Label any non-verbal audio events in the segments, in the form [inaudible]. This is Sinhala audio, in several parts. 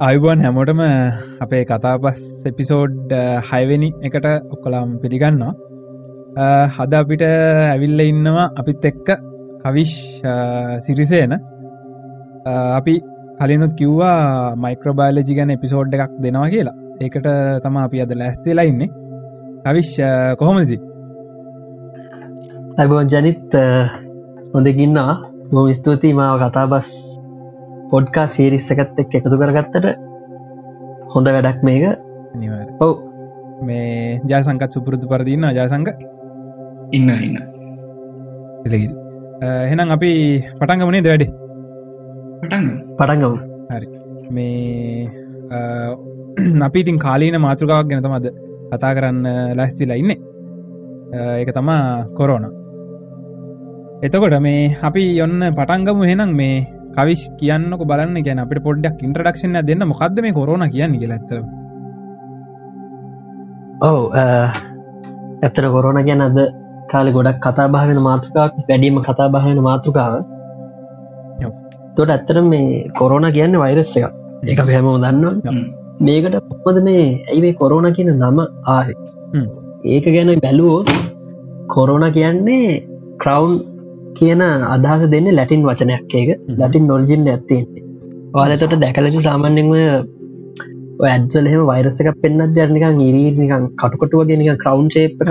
අයිබන් හැමෝටම අපේ කතාපස් එපිසෝඩ් හයවෙනි එකට ඔක්කොලාම් පිළිගන්නවා. හද අපිට ඇවිල්ල ඉන්නවා අපිත් එක්ක කවිශ් සිරිසේන. අපි කලිනුත් කිව්වා මයික්‍රෝබාලජි ගැන එපිසෝඩ් එකක් දෙනවා කියලා. ඒකට තම අපි අද ලැස්තිලා ඉන්නේ. කවිශ් කොහොමදි ඇබෝ ජනිත් හොඳකින්නවා බොම ස්තුතියි මාව කතාබස් පොඩ්කා සීරිස්ස එකත් එක් එකතු කරගත්තට හොඳ වැඩක් මේක. ඔව්. මේ ජයසංකත් සුපුරුදු පරදින්න ජයසංක ඉන්න ඉන්න. එහෙනම් අපි පටන්ගමනේ ද වැඩේ? පටන් පටන්ගම හරි. මේ අපි ඉතින් කාලීන මාතෘකාවක් ගැනත මද කතා කරන්න ලැස්තිලා ඉන්න. ඒක තමා කොරෝන. එතකොට මේ අපි යොන්න පටන්ගමු හෙනම් මේ කවිස් කියන්නක බලන්න ගැන අපට පොඩ්ඩක් ඉන්ට්‍රඩක්ෂන දෙන්න. මොකක්ද මේ කොරන කියන්න ඇත්තර ඔව ඇත්තර කොරෝන ගැන අද කාලෙ ගොඩක් කතා බාවෙන මාතෘකාවක් වැඩීම කතා බාවෙන මාතෘකාව. තොට ඇත්තර මේ කොරෝන කියන්න වෛරස්ස එක එක හැමෝ දන්න මේකට පොපද මේ ඇයි මේ කොරෝන කියන නම ආහ ඒක ගැන බැලුවෝත් කොරෝන කියන්නේ ක්‍රවන්් කියන අදහස දෙන්න ලැටින් වචනයක් එක. ලටින් නොල්ජින් ඇත්තේ වාලතොට දැකලට සාමාන්‍යෙන්ම ඇත්වලහෙම වෛරසක පෙන්න්නත් දෙරනිකන් ඉරීනිකන් කටුකොටුවගෙනක කවන්් ශේප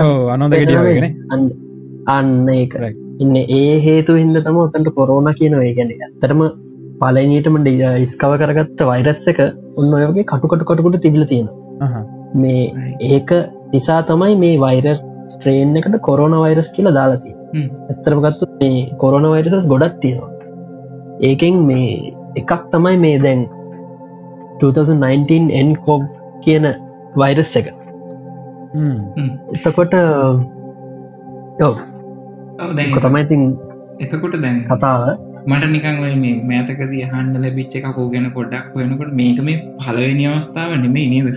අන්න. ඒක. ඉන්න ඒ හේතු හින්ද තම ඔතන්ට කොරෝන කියනව ගැන ඇතරම පලනීටම ඉස්කව කරගත්ත වෛරස්ස එක ඔන්න ඔයගේ කටුකට කොටකුට තිබිල තියෙන මේ ඒක නිසා තමයි මේ වෛර ස්ට්‍රේන් එකට කොරෝන වෛරස් කියලා දාලති ඇත්තරමගත්තු මේ කොරෝන වෛරසස් ගොඩක් තියෙනවා. ඒකෙන් මේ එකක් තමයි මේ දැන් 2019 එන් කෝබ් කියන වෛරස් එක. එතකොට තමයි ඉතින් එතකොට දැන් කතාව. මට නිකන් මේ මෑතකද හන්ඩ ලැබිච්ච එකක් ෝගැන පොඩ්ඩක් වෙනකොට මේක මේ පලවෙනි අවස්ථාව නෙමේ නේද?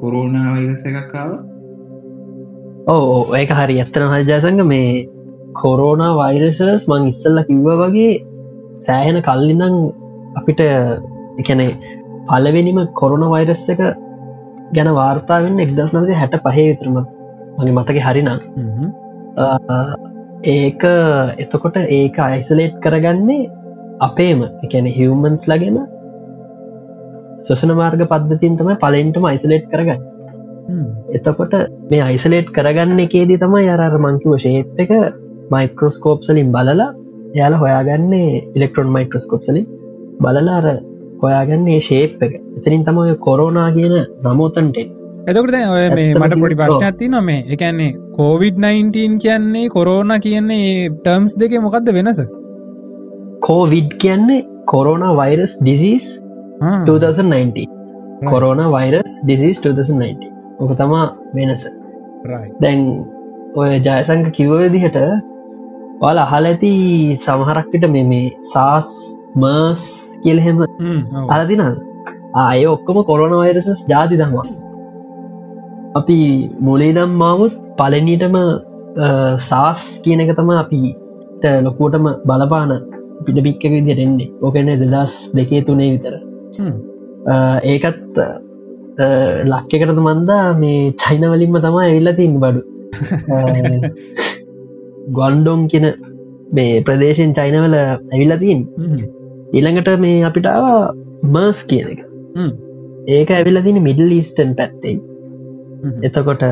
කොරෝණ වෛරස එකක්කාව ඕ ඒක හරි. ඇත්තන හජාසඟ මේ කොරෝන වෛරසස් මං ඉස්සල්ල කිව්ව වගේ සෑහෙන කල්ලිඳං අපිට එකැනෙ පලවෙනිම කොරෝන වෛරස් එක ගැන වාර්තාාවෙන් එක්දස් නගේ හැට පහේ විතරම. මගේ මතක හරිනම්. ඒක එතකොට ඒක අයිසුලේට් කරගන්නේ අපේම. එකැන හිවමන්ස් ලගෙන සොසන මාර්ග පද්ධතින් තමයි පලෙන්ටම අයිසුලේට් කරගන්න. එතකොට මේ අයිසලේට් කරගන්න එකේදී තමයි අරර මංකිව ශේප් එක මයික්‍රෝස්කෝප්සලින් බලලා යාල හොයාගන්නේ ඉලෙක්ට්‍රොන් මයික්‍රස්කෝප්සලින් බලලාර හොයාගන්නේ ශේප් එක. එතනින් තමයි කොරෝනා කියන නමෝතන්ටෙන් එතකට ඔය මේ මට පොඩි ප්‍රශ්නයක් තින මේ. එකන්නේ කෝවිD-19 කියන්නේ කොරෝන කියන්නේ ටර්ම්ස් දෙක මොකක්ද වෙනස? කෝවිඩ් කියන්නේ corona virus disease 2019 corona virus disease 2019 ඕක තමා වෙනස. දැන් ඔය ජයසංක කිව්වදිහට ඔල අහල ඇති සමහරක්කට මෙ මේ සාස් මර්ස් කියලහෙම අලදින අය ඔක්කොම කොරෝන වෛරසස් ජාති දම්වා අපි මුලේ දම් මාමුත් පලනීටම සාස් කියන එක තම අපිට ලොකෝටම බලපාන පිට පික්ක විදිට එන්නේ. ඕකන දෙදස් දෙකේ තුනේ විතර. ඒකත් ලක්කෙකට මන්දා මේ චයිනවලින්ම තමයි ඇවිල්ලතින් බඩු [laughs] ගොන්්ඩොන් කියන මේ ප්‍රදේශෙන් චයිනවල ඇවිල්ලතින් ඊළඟට මේ අපිට මර්ස් කියන එක. ඒක ඇවිල්ලතින මිඩල් ඊස්ටන් පැත්තෙන්. එතකොට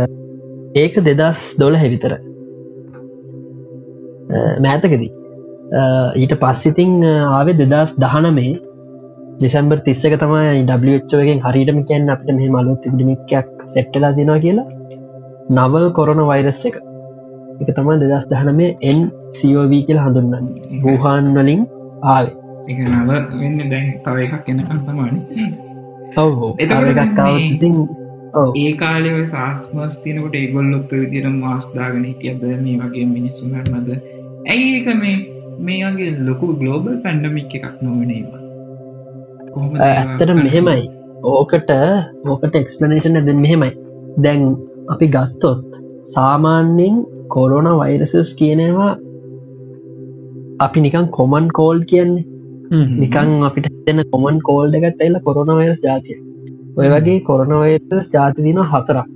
ඒක දෙදස් දොල හැවිතර මෑතකදී. ඊට පස්සිතිං ආවේ දෙදස් දහන මේ දෙසම්බර් තිස්සක තමයි ඩ්චෝගෙන් හරිටම කියන්න අපට මේ මලු තිබිමික්යක් සෙට්ටලා දෙනවා කියලා. නවල් කොරන වෛරස් එක එක තමයි දෙදස් දහනමේ එන් සෝව කියල හඳුන්නන්න බූහාන් වලින් ආවේ. එක නව වෙන්න දැන් තව එකක් එන්න කන්තමාන ඔව ඒ කාලෙ සාස්මස් තියනකොට ඒගොල්ලොත්ත විදිර මාස්දාගෙන හිටියද? මේ වගේ මිනිස්සුහරනද ඇයි එක මේ මේ වගේ ලොකු ගලෝබල් පැන්ඩමික් එකක් නොවනේවා ඇත්තට මෙහෙමයි. ඕකට ඕකට එක්ස්පලනේෂන් ඇද මෙහෙමයි. දැන් අපි ගත්තොත් සාමාන්‍යෙන් කොරෝන වෛරසස් කියනවා අපි නිකන් කොමන් කෝල් කියන්නේ. නිකං අපිට දෙන්න කොමන් කෝල්ඩ එකත් ඇල්ල කොරනවයස් ජාතිය ඔය වගේ කොරනවයස් ජාති දින හතරක්.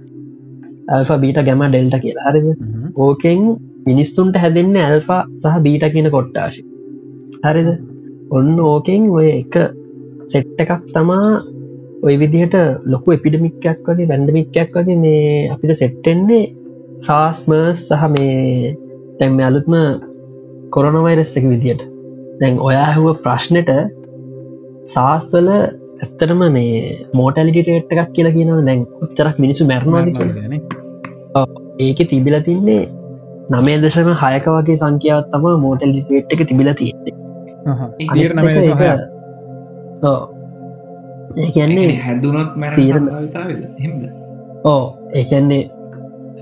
ඇල්ෆ බීට ගැම ඩෙල්ට කියලා. හරිද? ඕකෙන් මිනිස්සුන්ට හැදෙන්න ඇල්ෆා සහ බීට කියන කොට්ටාශි හරිද? ඔන්න ඕකෙන් ඔය එක සෙට්ට එකක් තමා ඔය විදිහට ලොකු එපිඩමික්කයක් වගේ වැන්ඩමික්කයක් වගේ මේ අපිට සෙට්ටෙන්නේ සාස්මර්ස් සහ මේ තැම්ම අලුත්ම කොරනවයිරස් එක විදියට. දැන් ඔයා ඇහුව ප්‍රශ්නයට සාස්වල ඇත්තටම මේ මෝටලිටිට එකක් කියලා කියනව දැන් උච්චරක් මිනිසු මැරණවාද කියලා. ඒක තිබිල තින්නේ නමේ දශම හයක වගේ සංඛ්‍යාවත් තම මෝටලිටේට් එක තිබිල තියෙන්නේ. ඒකන්නේ හැදුනොත් ඕ ඒකන්නේ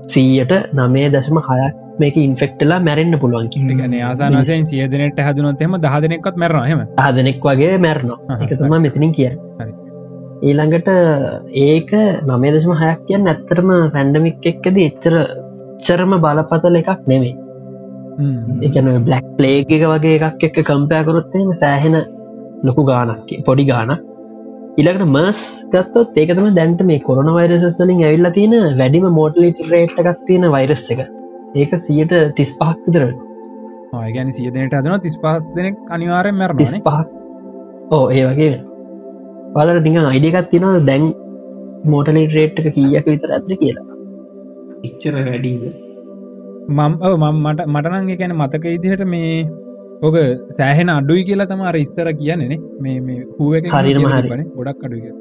සීයට නමේ දශම හයක් මේක ඉන්ෆෙක්ටලා මැරෙන්න්න පුළුවන් ගැන ආසානසයෙන් සිය දෙනට හැදුනොත් එම දහදනෙක්ත් මැරනහම හදනෙක් වගේ මැරණවා එකතුම මෙතනින් කිය ඊළඟට ඒක නමේ දශම හයක් කියන්න ඇත්තරම පැන්ඩමික් එක්කද එච්චර චරම බලපතල එකක් නෙමේ එකන බ්ලක් එක වගේ එකක් එක්ක කම්පයකරොත්තේ සෑහෙන ලොකු ගානක් පොඩි ගාන ඉලකට මස් ගත්තොත් ඒකතම දැන්ට මේ කොරන වෛරසස්වලින් ඇවිල්ලා තියෙන වැඩිම මෝටලිට රේට් එකක් තියෙන වෛරස් එක. ඒක සියට තිස් පහක් විතර ගැන සියදනට අදන තිස් පහස් දෙනෙක් අනිවාරෙන් මැර තිස් පහක් ඕ ඒ වගේ බලට ටිඟ අයිඩියකත් තියෙනද දැන් මෝටලි රේට් එක කීයක විතර ඇත්ද කියලා. ඉච්චර වැඩීද? මම් මට මටනංගේ ගැන මතක ඉදිහට මේ ඕක සෑහෙන අඩුයි කියලා තම අර ඉස්සර කියන්නේනේ මේ මේ හුව හරිම හරි. ගොඩක් අඩුයි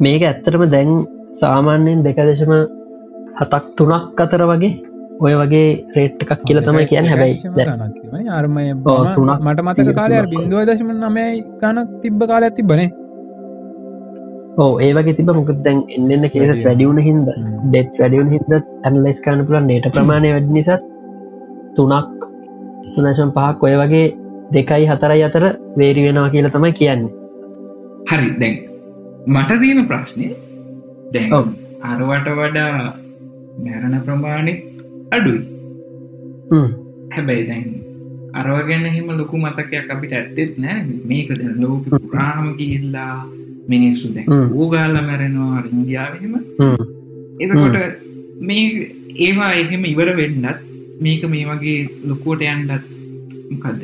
මේක ඇත්තටම දැන් සාමාන්‍යයෙන් දෙකදශම හතක් තුනක් අතර වගේ ඔය වගේ රේට් එකක් කියල තමයි කියන්න හැබැයි අර්මය තුනක් මට මතක කාලය බින්දුව දශම නමයි ගනක් තිබ්බ කාල ඇති බනේ ඕ ඒවගේ තිබ මොකද දැන් එන්න කේස වැඩියුණ හිද ඩෙත් වැඩියුන් හිද ඇනලයිස් කාන පුලන් නේට ප්‍රමාණය වැඩ නිසත් තුනක් තුනශම් පහක් ඔය වගේ දෙකයි හතරයි අතර වේරි වෙනවා කියලා තමයි කියන්නේ. හරි දැන් මට තියෙන ප්‍රශ්නය දැන් අරවට වඩා මැරණ ප්‍රමාණිත් අඩුයි. හැබැයි දැන් අරව ගැන හිම ලොකු මතකයක් අපිට ඇත්තෙත් නෑ. මේක දැ ලෝක පුරාම ගිහිල්ලා මිනිස්සු දැ ඌගාල මැරෙනවා ඉන්දියාවම. එතකොට මේ ඒවා එහෙම ඉවර වෙන්නත් මේක මේ වගේ ලොකුවට යන්ඩත් මොකක්ද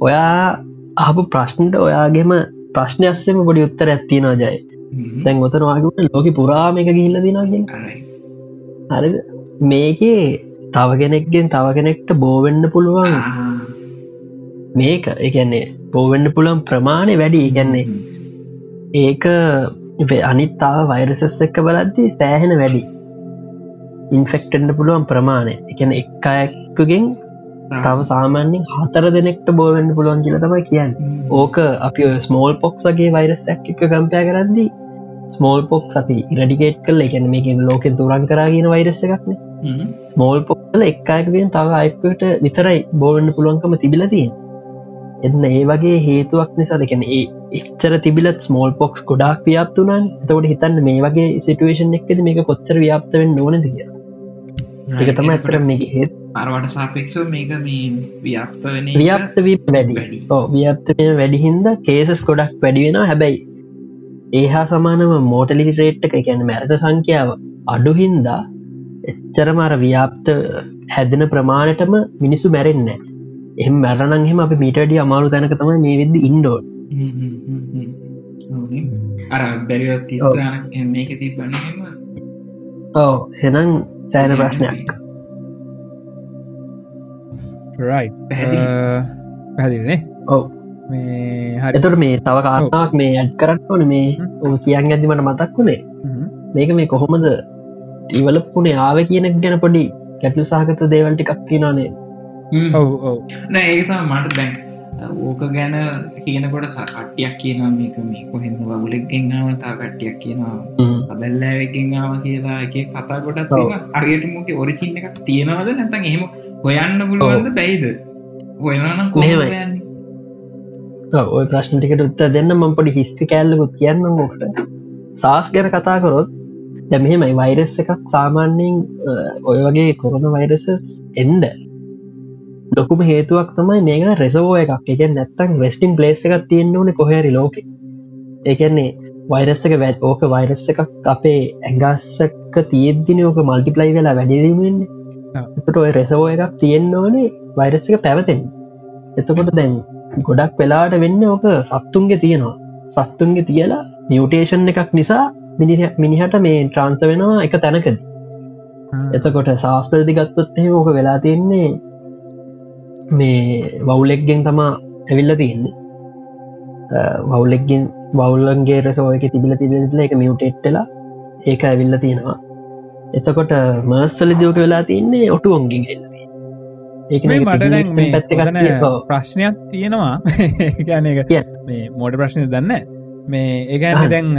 ඔයා ආපු ප්‍රශ්නට ඔයාගේම ප්‍රශ්නය අස්සෙම පොඩි උත්තර ඇත්තිනවා ජය. දැන් ගොතන වගේ ලෝක පුරාම එක ගිල්ල දිනාගෙන් හරි. මේකේ තව කෙනෙක්ගෙන් තව කෙනෙක්ට බෝවෙන්න පුළුවන්. මේක එකන්නේ බෝවෙන්න පුළන් ප්‍රමාණය වැඩි. ඉගන්නේ ඒක අනිත්තාව වෛරසස් එක්ක බලද්දී සෑහෙන වැඩි ඉන්ෆෙක්ටෙන්ට පුළුවන් ප්‍රමාණය. එකන එක් අයක්කුගෙන් තව සාමාන්‍යෙන් හතර දෙනෙක්ට බෝවෙන්න්න පුළුවන් කියල තමයි කියන්න. ඕක අපි ස්මෝල් පොක්ස් වගේ වෛරස්සයක් එක කම්පය කරද්දී ස්මෝල් පොක්ස් අපි ඉරඩිකේට් කල එකැන මේකින් ලෝක තුරන් කරගෙන වෛරස්ස එකක්න ස්මෝල් පොක්ල එක්කායකෙන් තව අයකට විතරයි බෝවන්න පුළුවන්කම තිබිලතිය එන්න ඒ වගේ හේතුවක් නිසා දෙකැන ඒ එච්චර තිබිලත් ස්මෝල් පොක්ස් ගොඩක් ව්‍යාප්තුනන් තවට හිතන්න මේ වගේ සිටුවේෂන් එක්ද මේක කොච්චර ව්‍යාප්තවෙන් නොනද කියලා ඒක තම ඇතර මේක හෙත්. අරවට සාපෙක්ෂ මේක මේ ව්‍යාප්ත වෙන ව්‍යාප්තවී වැඩි. ඕ ව්‍යාප්ත වෙන වැඩිහින්ද කේසස් ගොඩක් වැඩි වෙන හැබැයි ඒහා සමානම මෝටලි රේට් එක ගැන මැරත සංඛ්‍යාව අඩුහින්දා එච්චරමර ව්‍යාප්ත හැදෙන ප්‍රමාණයටම මිනිස්සු මැරෙන්න එහම මැරණන්හෙම අප මීටඩිය අමාරු තැනක තමයි මේ වෙද්දි ඉන්ඩෝඩ් අර තිස්ාන මේක තිබන්නම ඕ හෙනම් සෑන ප්‍රශ්නයක්. පැදිනේ ඔව. මේ හරිතුට මේ තව කාරනාවක් මේ ඇඩ් කරන්න ඕන. මේ ඕ කියන්න ඇතිමට මතක් වුණේ. මේක මේ කොහොමද ඉවලපුනේ ආව කියනෙක් ගැන පොඩි ගැටලු සාහකත දේවල්ටිකක් තිනනේ ඔව ඔව. නෑ ඒසා මට දැන් ඕක ගැන කියනකොට සකට්ටියක් කියනවා මේක මේ කොහෙද වුලෙක් ගෙන්ාව තා කට්ටියක් කියනවා බැල්ලෑවකින්ආව කියලා එක කතා ගොඩත් අරයට මොක ඔරිචින්න එකක් තියෙනවද? නැතන් එහෙම හොයන්න පුළුවන්ද බැයිද? හොයනම් කොහයන්න ඔය ප්‍රශ්නටිකට උත්ත දෙන්න මම පොඩි හිස්ටි කෑල්ලකුත් කියන්න මොකට සාස් ගැන කතා කරොත් දැමහෙමයි වෛරස් එකක් සාමාන්‍යයෙන් ඔය වගේ කොරන වෛරසස් එන්ඩ ලොකුම හේතුවක් තමයි මේකට රෙසවෝ එකක්. එක නැත්තන් වෙස්ටිං පලේස් එකක් තියෙන්න්න ඕන කොහැරි ලෝක. ඒකන්නේ වෛරස්ස එක වැත් ඕක වෛරස්ස එකක් අපේ ඇගස්සක තියෙද්දින ඕක මල්ටිපලයි වෙලා වැඩිරීමෙන් එතට ඔය රෙසවෝ එකක් තියෙන්න්න ඕනේ වෛරස්ස එක පැවතෙන් එතකොට දැන් ගොඩක් වෙලාට වෙන්න ඕක සත්තුන්ගේ තියෙනවා. සත්තුන්ගේ තියලා මියටේෂන් එකක් නිසා මිනිහට මේ ට්‍රන්ස වෙනවා එක තැනකද. එතකොට ශාස්ත්‍රදි ගත්තොත් එහ ඕක වෙලා තියෙන්නේ මේ වවුලෙක්ගෙන් තමා ඇවිල්ල තියෙන්නේ. වවුලෙක්ගෙන් වවුල්ලන්ගේ රෙසෝයක තිබිල තිබිල එක මියටේට්ටලා ඒක ඇවිල්ල තියෙනවා. එතකොට මර්ස්සල දියෝක වෙලා තියන්නේ ඔටුවන්ගින් එල්ල මට ප්‍රශ්නයක් තියෙනවා. [laughs] මෝඩ ප්‍රශ්නය දන්න මේ ඒගැන දැන්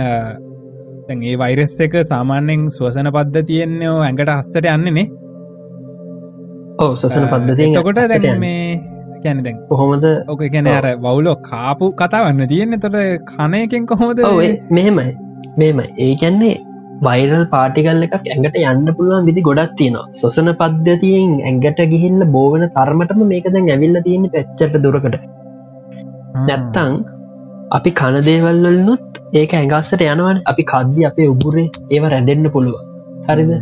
දැන් ඒ වෛරස් එක සාමාන්‍යෙන් ස්වසන පද්ධ තියෙන්නේ ඇඟට හස්සට යන්නේනේ ඕ සසන පද්ධති කොට දැන් මේ කැන දැන් කොහොමද? ඕක කැන අර වවුලෝ කාපු කතාවන්න තියෙන්නේ. තොට කණයකින් කොහොමද මෙහෙමයි. මෙම ඒ කැන්නේ වෛරල් පාටිකල් එකක් ඇඟට යන්න පුළුවන් විදි ගොඩක් තියෙනවා. සොසන පද්ධතියෙන් ඇඟට ගිහිල්ල බෝවන තරමටම මේක දැන් ඇවිල්ල තියෙන පැච්චට දුරකට. නැත්තං අපි කණදේවල්ලනුත් ඒක ඇඟස්සට යනවන්. අපි කද්දි අපේ උගුරේ ඒව රැඳෙන්න්න පුළුව හරිද?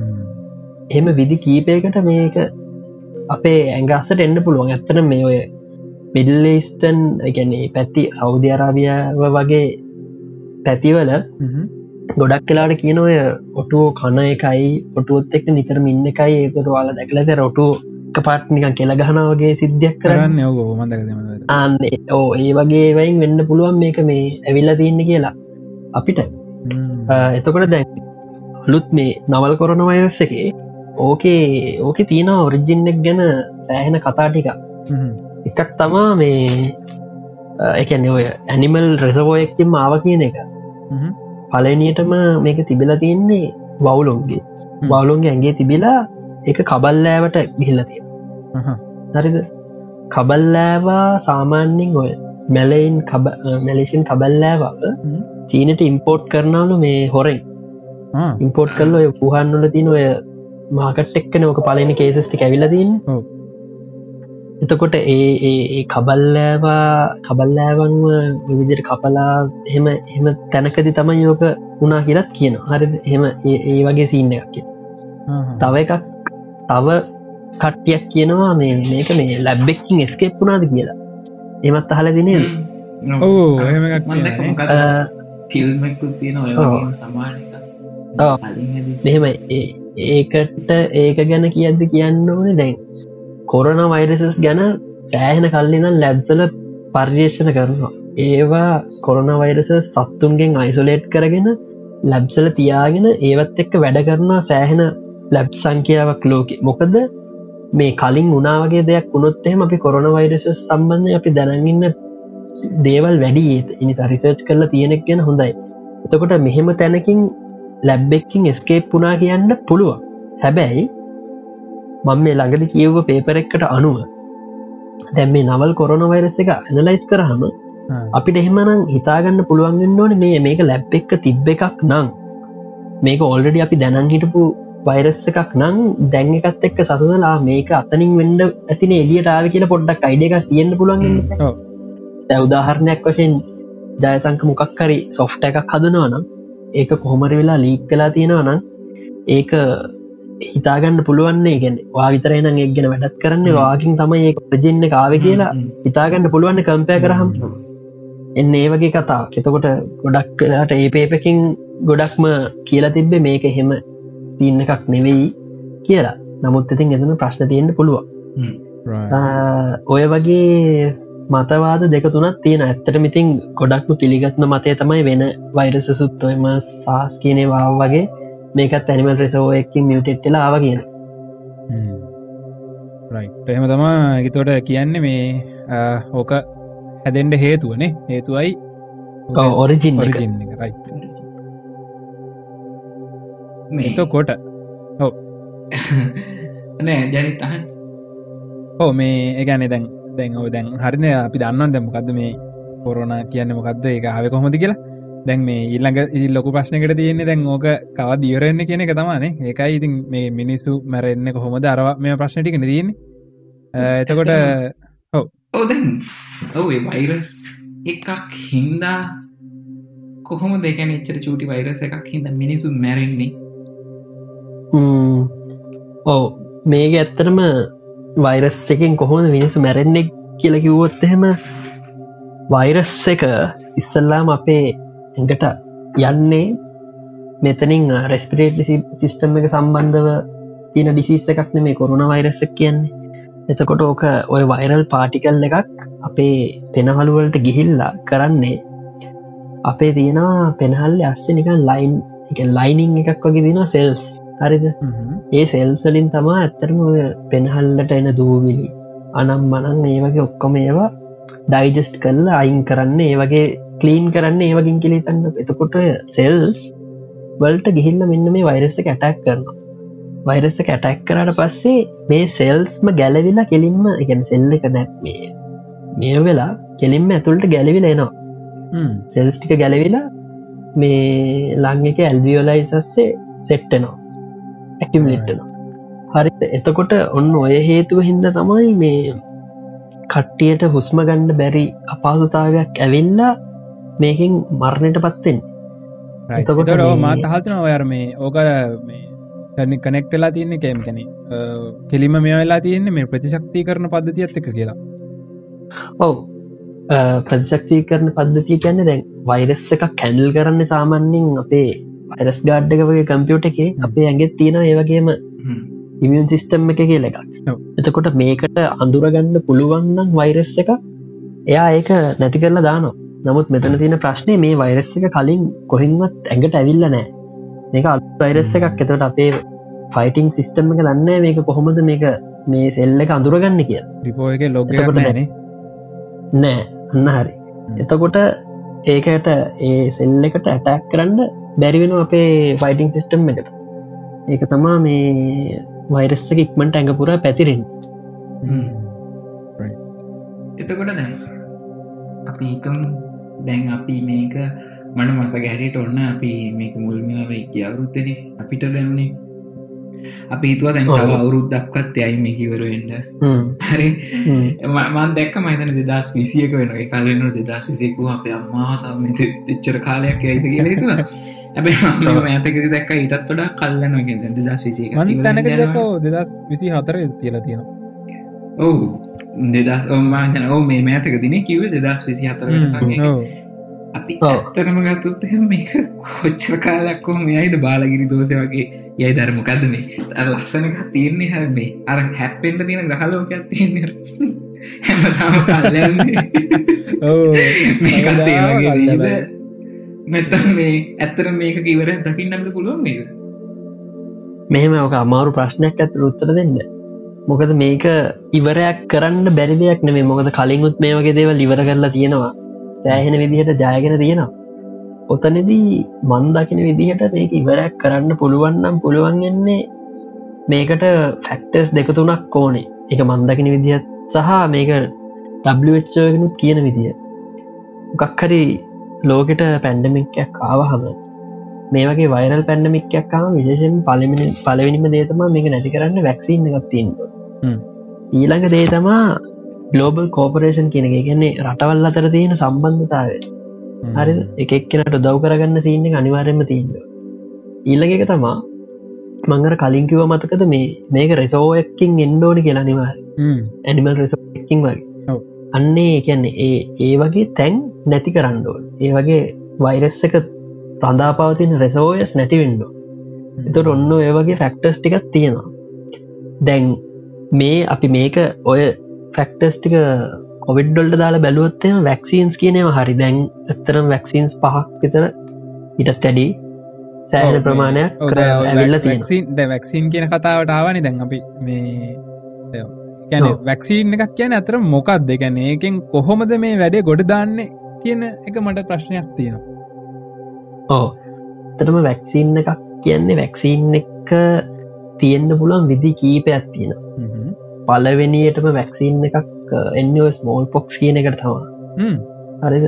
එහෙම විදි කීපයකට මේක අපේ ඇඟස්සට එන්න පුළුවන්. ඇත්තන මේ ඔය මිඩල්ලේස්ටන් ගැන පැත්ති සෞධ අරාභියාව වගේ පැතිවල ගොඩක් කලාට කියන ඔය ඔටුවෝ කන එකයි ඔටුවොත් එක්ක නිතරම ඉන්න එකයි. ඒකට වාල දැකලද රොටු පාට් නිකන් කෙල ගහනවගේ සිද්ධියක් කරන්න. යෝගෝ මඳ අන්න ඕ ඒ වගේ වයින් වෙන්න පුළුවන් මේක මේ ඇවිල්ල තියන්න කියලා. අපිට. එතකොට දැන් ලුත් මේ නවල් කොරන වයස්ස එක ඕකේ ඕක තියෙන ඔරිජින්නෙක් ගැන සෑහෙන කතා ටික එකක් තමා මේ එකන ඔය ඇනිමල් රෙසවෝයක්තින් මාව කියන එක. පලනියටම මේක තිබිල තියෙන්නේ වවුලොන්ගේ වවුලොන්ගේ ඇගේ තිබිලා එක කබල්ලෑවට ගිහිල්ලතිය හරිද? කබල්ලෑවා සාමාන්‍යෙන් ඔය මැලයින් මැලේෂන් කබල්ලෑවා චීනට ඉම්පෝට් කරනාලු මේ හොරෙන්. ඉම්පෝට් කරල ඔය පුහන්නුල තින ඔය මාකට් එක්කන ඕක පලනි කේසස්ටි ඇවිලදීන් එතකොට ඒ ඒ කබල්ලෑවා කබල්ලෑවන්ව විවිදිර කපලා එහෙම එම තැනකදි තමයි යෝක උනා කියලත් කියන හරි එහෙම ඒ වගේ සින්න එකක් තව එකක් තව කට්ටියක් කියනවා මේ මේක මේ ලැබ්බෙක්කින් එස්කේප් වුණාද කියලා. එමත් අහල දිනේ ඕ ෆිල්මකුත් තියෙන සමාන එහෙම ඒකට ඒක ගැන කියද්දි කියන්න ඕනේ දැන් කොරන වෛරසස් ගැන සෑහෙන කල්ලිදන් ලැබ්සල පර්යේෂණ කරනවා. ඒවා කොරන වෛරස සත්තුන්ගෙන් අයිසොලේට් කරගෙන ලැබ්සල තියාගෙන ඒවත් එක්ක වැඩ කරනවා සෑහෙන ලැබ් සංඛ්‍යාවක් ලෝක. මොකද මේ කලින් උනාවගේ දෙයක් උනොත්තෙම අපි කොරන වෛරස සම්බන්ධය අපි දැනගන්න දේවල් වැඩි ඉනි රිසර්ච් කරලා තියෙනෙක් ගැන හොඳයි. එතකොට මෙහෙම තැනකින් ලැබ්බෙක්කින් ස්කේප් පුනා කියන්න පුළුවන්. හැබැයි මං මේ ළඟදි කියව්ව පේපර එක්කට අනුව දැම් මේ නවල් කොරන වෛරස එක ඇනලයිස් කරහම අපිට එහෙමනම් හිතාගන්න පුළුවන්ගන්න ඕන මේ මේක ලැබ් එක්ක තිබ්බ එකක් නං. මේක ඔල්ඩඩි අපි දැනන් හිටපු වෛරස් එකක් නං. දැන් එකත් එක්ක සසදලා මේක අතනින් වෙන්ඩ ඇතින එලියටාව කියල පොඩ්ඩක් අයිඩ එකක් තියෙන්න්න පුළුවන් දැවදාහරණයක් වශයෙන් ජයසංක මොකක්කරි සොෆ්ට එකක් හදනවනම් ඒක කොහොමර වෙලා ලීක් කලා තියෙනවනම් ඒක හිතාගන්න පුළුවන්නේ ගැන වා විතරයින එක් ගෙන වැඩත් කරන්න. වාකින් තමයි ඒ ප්‍රජෙන්න්න කාව කියලා හිතාගන්න පුළුවන්න කම්පය කරහම් එන්න ඒ වගේ කතා කෙතකොට ගොඩක් කලාට ඒ පේපකින් ගොඩක්ම කියලා තිබ්බේ මේක එහෙම තියන්න එකක් නෙවෙයි කියලා. නමුත් ඉතින් එදන ප්‍රශ්න තියෙන්න්න පුළුවන්. ඔය වගේ මතවාද දෙක තුනත් තියෙන ඇත්තට මිතින් ගොඩක්ම පිළිගත්ම මතය තමයි වෙන වෛරස සුත්තොයම සාස් කියනේ වාව වගේ මේකත් ඇනිමල් රෙසෝ එක්කින් මියටෙට්ටල ආව කියන එහෙම තමා එකතොට කියන්න මේ ඕක හැදෙන්ට හේතුවනේ හේතුවයි ඔරිජින් ඔරිජින් රයි මේතෝ කොට හෝ නෑ ජනිතහන් හෝ මේ ඒගැනෙ දැන් දැන් ඔ දැන් හරින අපි දන්නවන් දැමකක්ද මේ කොරන කියන්න මොකක්ද ඒ ආව කොහොමති කියලා? දැන් මේ ඉල්ළඟ ලොකු ප්‍රශ්නකට තියෙන්නේ දැන් ඕක කව දියරෙන්න්න කියන එක තමානේ ඒකයි ඉතින් මේ මිනිස්සු මැරෙන්න්න කොහොමද? අරවා මේ ප්‍රශ්නටිකන තියන්නේ. එතකොට ඕදැන් ඔව. වෛරස් එකක් හින්දා කොහොම දෙකැන එච්චර චූටි වෛරස එකක් හිද මිනිසු මැරෙන්නේ? ඔව. මේක ඇත්තරම වෛරස් එකෙන් කොහොම මිනිසු මැරෙන්නෙක් කියල කිව්වොත් එහෙම වෛරස් එක ඉස්සල්ලාම අපේ ඇඟට යන්නේ මෙතනින් රෙස්පිරේට් සිිස්ටම් එක සම්බන්ධව තින ඩිසිස් එකක් මේ කොරුණ වෛරස්සක් කියන්නේ. එතකොට ඕක ඔය වෛරල් පාටිකල් එකක් අපේ පෙනහළුවලට ගිහිල්ලා කරන්නේ අපේ තියෙනවා පෙනහල්ල අස්සේ නික ලයින් එක ලයිනිං එකක් වගේ දින සෙල්ස් හරිද? ඒ සෙල්ස්වලින් තමා ඇත්තරම පෙනහල්ලට එන දූවිලි අනම් මනන් ඒ වගේ ඔක්කොම ඒවා ඩයිජස්ට් කරලා අයින් කරන්න ඒ වගේ කලීන් කරන්න ඒවගින් කෙලෙතන්න එතකොට සෙල්ස් වල්ට ගිහිල්ල මෙන්න මේ වෛරස්ස කැටක් කරනවා. වෛරස්ස කැටැක් කරට පස්සේ මේ සෙල්ස්ම ගැලවිලා කෙලින්ම එකන සෙල්ල එක නැත් මේ මේ වෙලා කෙලින්ම ඇතුළට ගැලවිල එනවා. සෙල්ස්ටික ගැලවිලා මේ ලං එක ඇල්දිියෝලයිසස්සේ සෙට්ටනවා ඇකිමලිට්ටනවා හරි එතකොට ඔන්න ඔය හේතුව හින්ද තමයි මේ කට්ටියට හුස්ම ගණ්ඩ බැරි අපාසුතාවයක් ඇවෙල්ලා මේකින් මරණයට පත්තෙන් එතකොට මාත හතන ඔයර මේ ඕක කැනි කනෙක්ටලා තියන්නේ කෑම් කැන කෙලිම මේ වෙලා තියන්නේ මේ ප්‍රතිශක්ති කරන පද්ධති ඇත්තක කියලා. ඔව. ප්‍රතිශක්ති කරන පද්ධතිය කියන්න දැන් වෛරස් එක කැඩල් කරන්න සාමන්‍යෙන් අපේ වයිරස් ගාඩ්ඩක වගේ කම්පියුට එක අපේ ඇගෙත් තියෙන ඒවගේම ඉමියන් සිිස්ටම් එක කියල එකක්. එතකොට මේකට අඳුරගන්න පුළුවන්නම් වෛරස් එක එයා ඒක නැති කරලා දානවා. නමුත් මෙතන තියෙන ප්‍රශ්නය මේ වෛරස් එක කලින් කොහින්වත් ඇඟට ඇවිල්ල නෑ මේක අත් වෛරස් එකක්. එතට අපේ ෆයිටිං සිිස්ටම් එක දන්න මේක කොහොමද මේක මේ සෙල්ල එක අඳුරගන්න කිය රිපෝ එක ලොගකොට නෑ. අන්න හරි. එතකොට ඒකට ඒ සෙල්ල එකට ඇටැක් කරන්න බැරිවෙන අපේ ෆයිටිං සිිස්ටම් එකට. ඒක තමා මේ වෛරස්සක ඉක්මට ඇඟපුර පැතිරෙන් එතකොට දැන් අපි හිතම් දැන් අපි මේක මට මත ගැරට ඔන්න අපි මේක මුල්මිාව කියවරුත්තන අපිට දැන්නේ. අපි හිතුව දැන් අවුරුද්දක්වත් යයි මේ කිවරුවෙන්ට හරි. මන් දැක්ක මතන දෙදස් විසියක වෙන කලන දෙදස් විසෙකු අප අම්මාතම එච්චර කාලයක් ඇයිද කියලා තුන ඇබයි ඇතක දැක්ක ඉටත් වඩා කල්ලන දෙදස් විසි තැනක දෙදස් විසි හතර කියලා තියෙනවා. ඔවු. දෙදස් ඔමාතන ඕ මේ මෑතක දින කිව දෙදස් විසි හතර අපි ඇත්තරම ගත්තුත් මේක කොච්චර කාලක්කෝ මෙයයිද බාලගිරි දෝස වගේ යයි ධර්මකක්ද මේ? ලස්සනක තියන්නේ හැ මේ අර හැප්පෙන්ට තියෙන ග්‍රහලෝක තියන්න. හැම තාම කල්ලන්නේ නැත්තම් මේ ඇත්තර මේක කිවර දකින්නට පුළුවන් නේද? මෙහෙම ඕක අමාරු ප්‍රශ්නයක් ඇතර උත්තර දෙන්න. මොකද මේක ඉවරයක් කරන්න බැරි දෙයක් නෙමේ මොකද කලින්ුත් මේ වගේ දේවල් ඉවර කරලා තියෙනවා. සෑහෙන විදිහට ජයගෙන තියෙනවා. ඔතනදී මන්දකින විදිහට මේක ඉවරයක් කරන්න පුළුවන්නම් පුළුවන්ගන්නේ මේකට ෆැක්ටර්ස් දෙකතුනක් ඕනේ. එක මන්දකින විදිහත් සහ මේක ඩ්චගෙනුත් කියන විදිහ ගක්හරි ලෝකෙට පැන්ඩමික්යක් ආවහම මේ වගේ වයිරල් පැන්ඩමික්යක්කාම විශේෂෙන් පලමිනි පලවිනිම දේතම මේක නැති කරන්න වැක්සිීන් එකත්තින්න ඊළඟ දේතමා ගලෝබල් කෝපරේෂන් කියන කියන්නේ රටවල් අතර තියෙන සම්බන්ධතාව හරි එකක් කෙනට දව් කරගන්න සින්න අනිවාරයම තිීන්න ඊල්ලග එක තමා මංගර කලින් කිව මතකද මේ මේක රෙසෝයක්කින් එන්ඩෝනි කියලා නිවාර ඇනිමල් රෙසෝකින් වගේ අන්නේ කියන්නේ ඒ ඒ වගේ තැන් නැති කරන්නඩෝ ඒ වගේ වෛරස් එක රඳාපාවතින රෙසෝයස් නැතිවෙන්ඩෝ එතට ඔන්න ඒ වගේ ෆැක්ටර්ස් ටිකක් තියෙනවා. දැන් මේ අපි මේක ඔය ෆැක්ටර්ස් ටික කොවිඩ්ඩොල්ට දාලා බැලුවත්තම වැක්සින්ස් කියනව හරි. දැන් ඇත්තරම් වැක්සින්ස් පහක් විතර ඉටත් ඇඩි සෑහන ප්‍රමාණයක් ඇවිල්ල ද වැක්සින් කියන කතාවට ආවනි දැන් අපි මේ ගැන වැක්සිීන් එකක් කියන ඇතර මොකක් දෙගැන ඒකෙන් කොහොමද මේ වැඩේ ගොඩ දාන්නේ කියන එක මට ප්‍රශ්නයක් තියෙනවා. ඕ තරම වැක්සිීන් එකක් කියන්නේ වැක්සිීන් එක තියෙන්න්න පුළුවන් විදි කීපයක් තියෙන පලවෙනියටම වැක්සිීන් එකක් එන්න ස්මෝල් පොක්ස් කියන එකට තමා හරිද?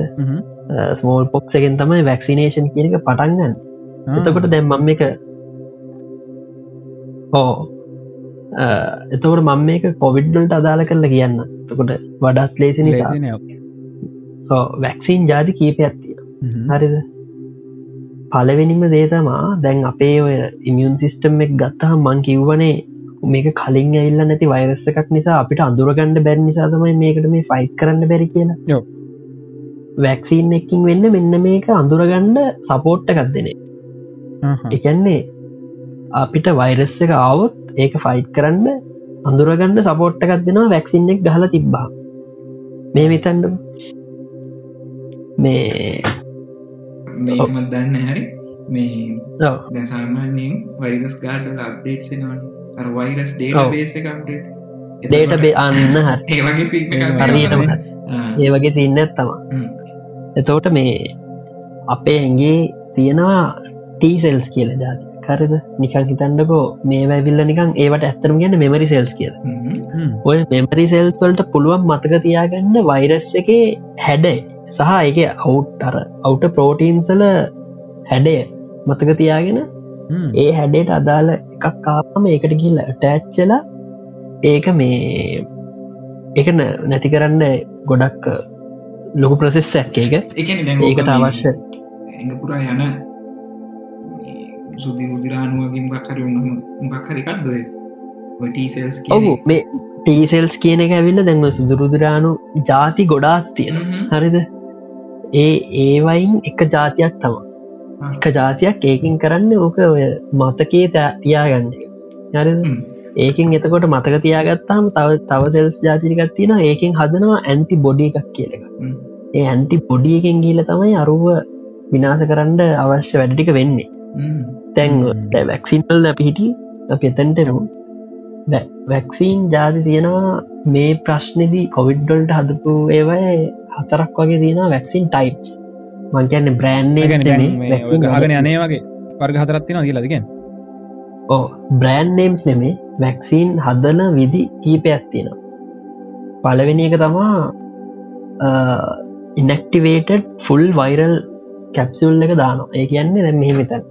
ස්මෝල් පොක්ස් එකෙන් තමයි වැක්සිනේෂන් කියන එක පටන්ගන්න එතකොට දැම්මම් එක ඕ එතවට මම මේක කොවිඩ්ඩල්ට අදාළ කරල කියන්න. තකොට වඩත් ලේසි නිසා. වැක්සින් ජාති කීප ඇත්තිය හරිද? පලවෙනිම දේතමා දැන් අපේ ඔය ඉමියන් සිිස්ටම් එක් ගත්තහ මං කිව්වනේ මේක කලින් ඇල්ල නැති වෛරස්ස එකක් නිසා අපිට අඳුරගණඩ බැරි නිසා තමයි මේකට මේ ෆයිට් කරන්න බැරි කියලා. වැක්සිීන් එකින් වෙන්න මෙන්න මේක අඳුරගණ්ඩ සපෝට්ට එකක් දෙනේ එකන්නේ අපිට වෛරස්ස එක ආවොත් ඒක ෆයිට් කරන්න අඳුරගන්න සපෝට්ට එකක් දෙෙනවා වැක්සින් එක් ගහල තිබ්බා. මේ විතන්ඩ මේ මේම දන්න හරි. මේ දැසාමාන්‍යයෙන් වෛරස් ගාඩ අප්ඩේට්නවා අර virus data base data base අන්න හර. ඒවගේ [laughs] ඒ වගේ සින්න ඇත්තම එතෝට මේ අපේ ඇගේ තියෙනවා ටීසෙල්ස් කියල ජාති කරද? නිකන් හිතන්නකෝ මේ වැවිල්ල නිකන් ඒවට ඇත්තරම ගැන්න මෙමරි සෙල්ස් කිය ඔය මෙමරි සෙල්ස් වලට පුළුවන් මතක තියාගන්න වෛරස් එක හැඩේ සහ එක අවුට් අර අවුට ප්‍රෝටීන්සල හැඩය මතක තියාගෙන ඒ හැඩේට අදාළ එකක් කාපම ඒකට ගිල්ල ටෑච්චලා ඒක මේ එක නැති කරන්න ගොඩක් ලොකු ප්‍රසෙස්සැක් එක ඒකට අවශ්‍ය පුරා යන සුදි මුදිරානුවගින් බක්කර මොකක්හරිකක්ද ටීසෙල්ස් ඔහු මේ ටීසෙල්ස් කියන එක ඇවිල්ල දැන්ව සුදුරුදුරානු ජාති ගොඩාත් තියෙන හරිද? ඒ ඒවයින් එක ජාතියක් තම එක ජාතියක් ඒකින් කරන්න ඕක ඔය මතකේ තියාගන්න. හරි ඒකින් එතකොට මතක තියාගත්තාම තව තව සෙල්ස් ජාතිකත් තියෙන ඒකින් හදනවා ඇන්ටි බොඩි එකක් කියල එක ඒ ඇන්ටි පොඩියකින් ගීල තමයි අරුව විනාස කරන්න අවශ්‍ය වැඩටික වෙන්නේ තැන් වැක්සින්ටල් අපි හිටිය. අප එතැන්ටම වැක්සීන් ජාති තියෙනවා මේ ප්‍රශ්නදී කොවිඩ්ඩොල්ට හදපු ඒවයි හතරක් වගේ තියෙන වැක්සින් ටයිප්ස් මංකන්න බ්‍රෑන්් ගහගෙන අනේ වගේ. වර්ග හතරත්තින කියලදගෙන් ඕ බ්‍රෑන්් නේම්ස් නෙමේ. වැක්සීන් හදන විදි කීපයක් තියෙනවා. පලවෙනි එක තමා ඉනක්ටිවේටඩ් ෆුල් වයිරල් කැප්සුල් එක දානවා. ඒ කියන්නේ දැ මෙහෙමතන්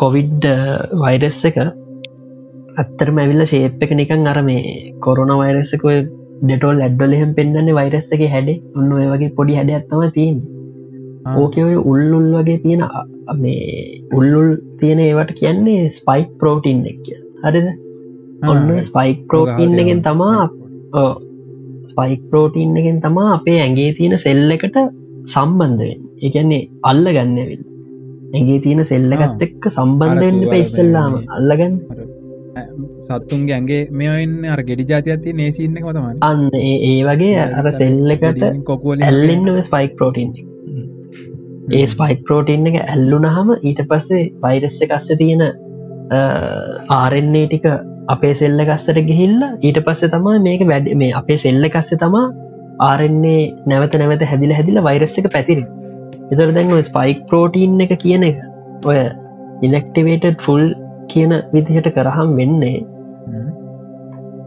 කොවිඩ් වෛරස් එක අත්තරම ඇවිල්ල ශේප් එක නිකන් අර මේ කොරුණ වෛරස්සකය ඩෙටෝල් ඇඩ්ඩොලහෙම පෙන්න්නන්නේ වෛරස් එක හැඩ. ඔන්න ඔය වගේ පොඩි හැඩ ඇත්තම තියෙන් ඕක ඔය උල්ලුල් වගේ තියෙන මේ උල්ලුල් තියෙන ඒවට කියන්නේ ස්පයික් පෝටීන් එක හරිද? ඔන්න ස්පයික් පෝටීන් එකෙන් තමා ස්පයික් පෝටීන් එකෙන් තමා අපේ ඇගේ තියෙන සෙල්ල එකට සම්බන්ධවෙන් එකන්නේ අල්ල ගන්නවිල් ඇගේ තියෙන සෙල්ලගත් එක්ක සම්බන්ධවෙන්න පෙස්සල්ලාම අල්ලගන්න. සත්තුන්ගේ ඇගේ මෙන්න අර ගෙඩි ජාතියති නේසින්න තම අන්න ඒ වගේ අර සෙල්ලකට කොකුවල ඇල්ලෙන්න්න ස්පයික් පෝටීන් ඒ ස්පයික් පෝටීන් එක ඇල්ලුනහම ඊට පස්සේ වෛරස්ස කස්ස තියෙන ආරෙන්නේ ටික අපේ සෙල්ල කස්සට ගිහිල්ල ඊට පස්සේ තමා මේක වැඩ මේ අපේ සෙල්ල කස්සේ තමා ආරෙන්නේ නැවත නැවත හැදිල හැදිල වෛරස්ස එක පැතිරි එතර දැන් ස්පයික් පෝටීන් එක කියන එක ඔය ඉලෙක්ටිවේටඩ් ෆුල් කියන විදිහට කරහම් වෙන්නේ.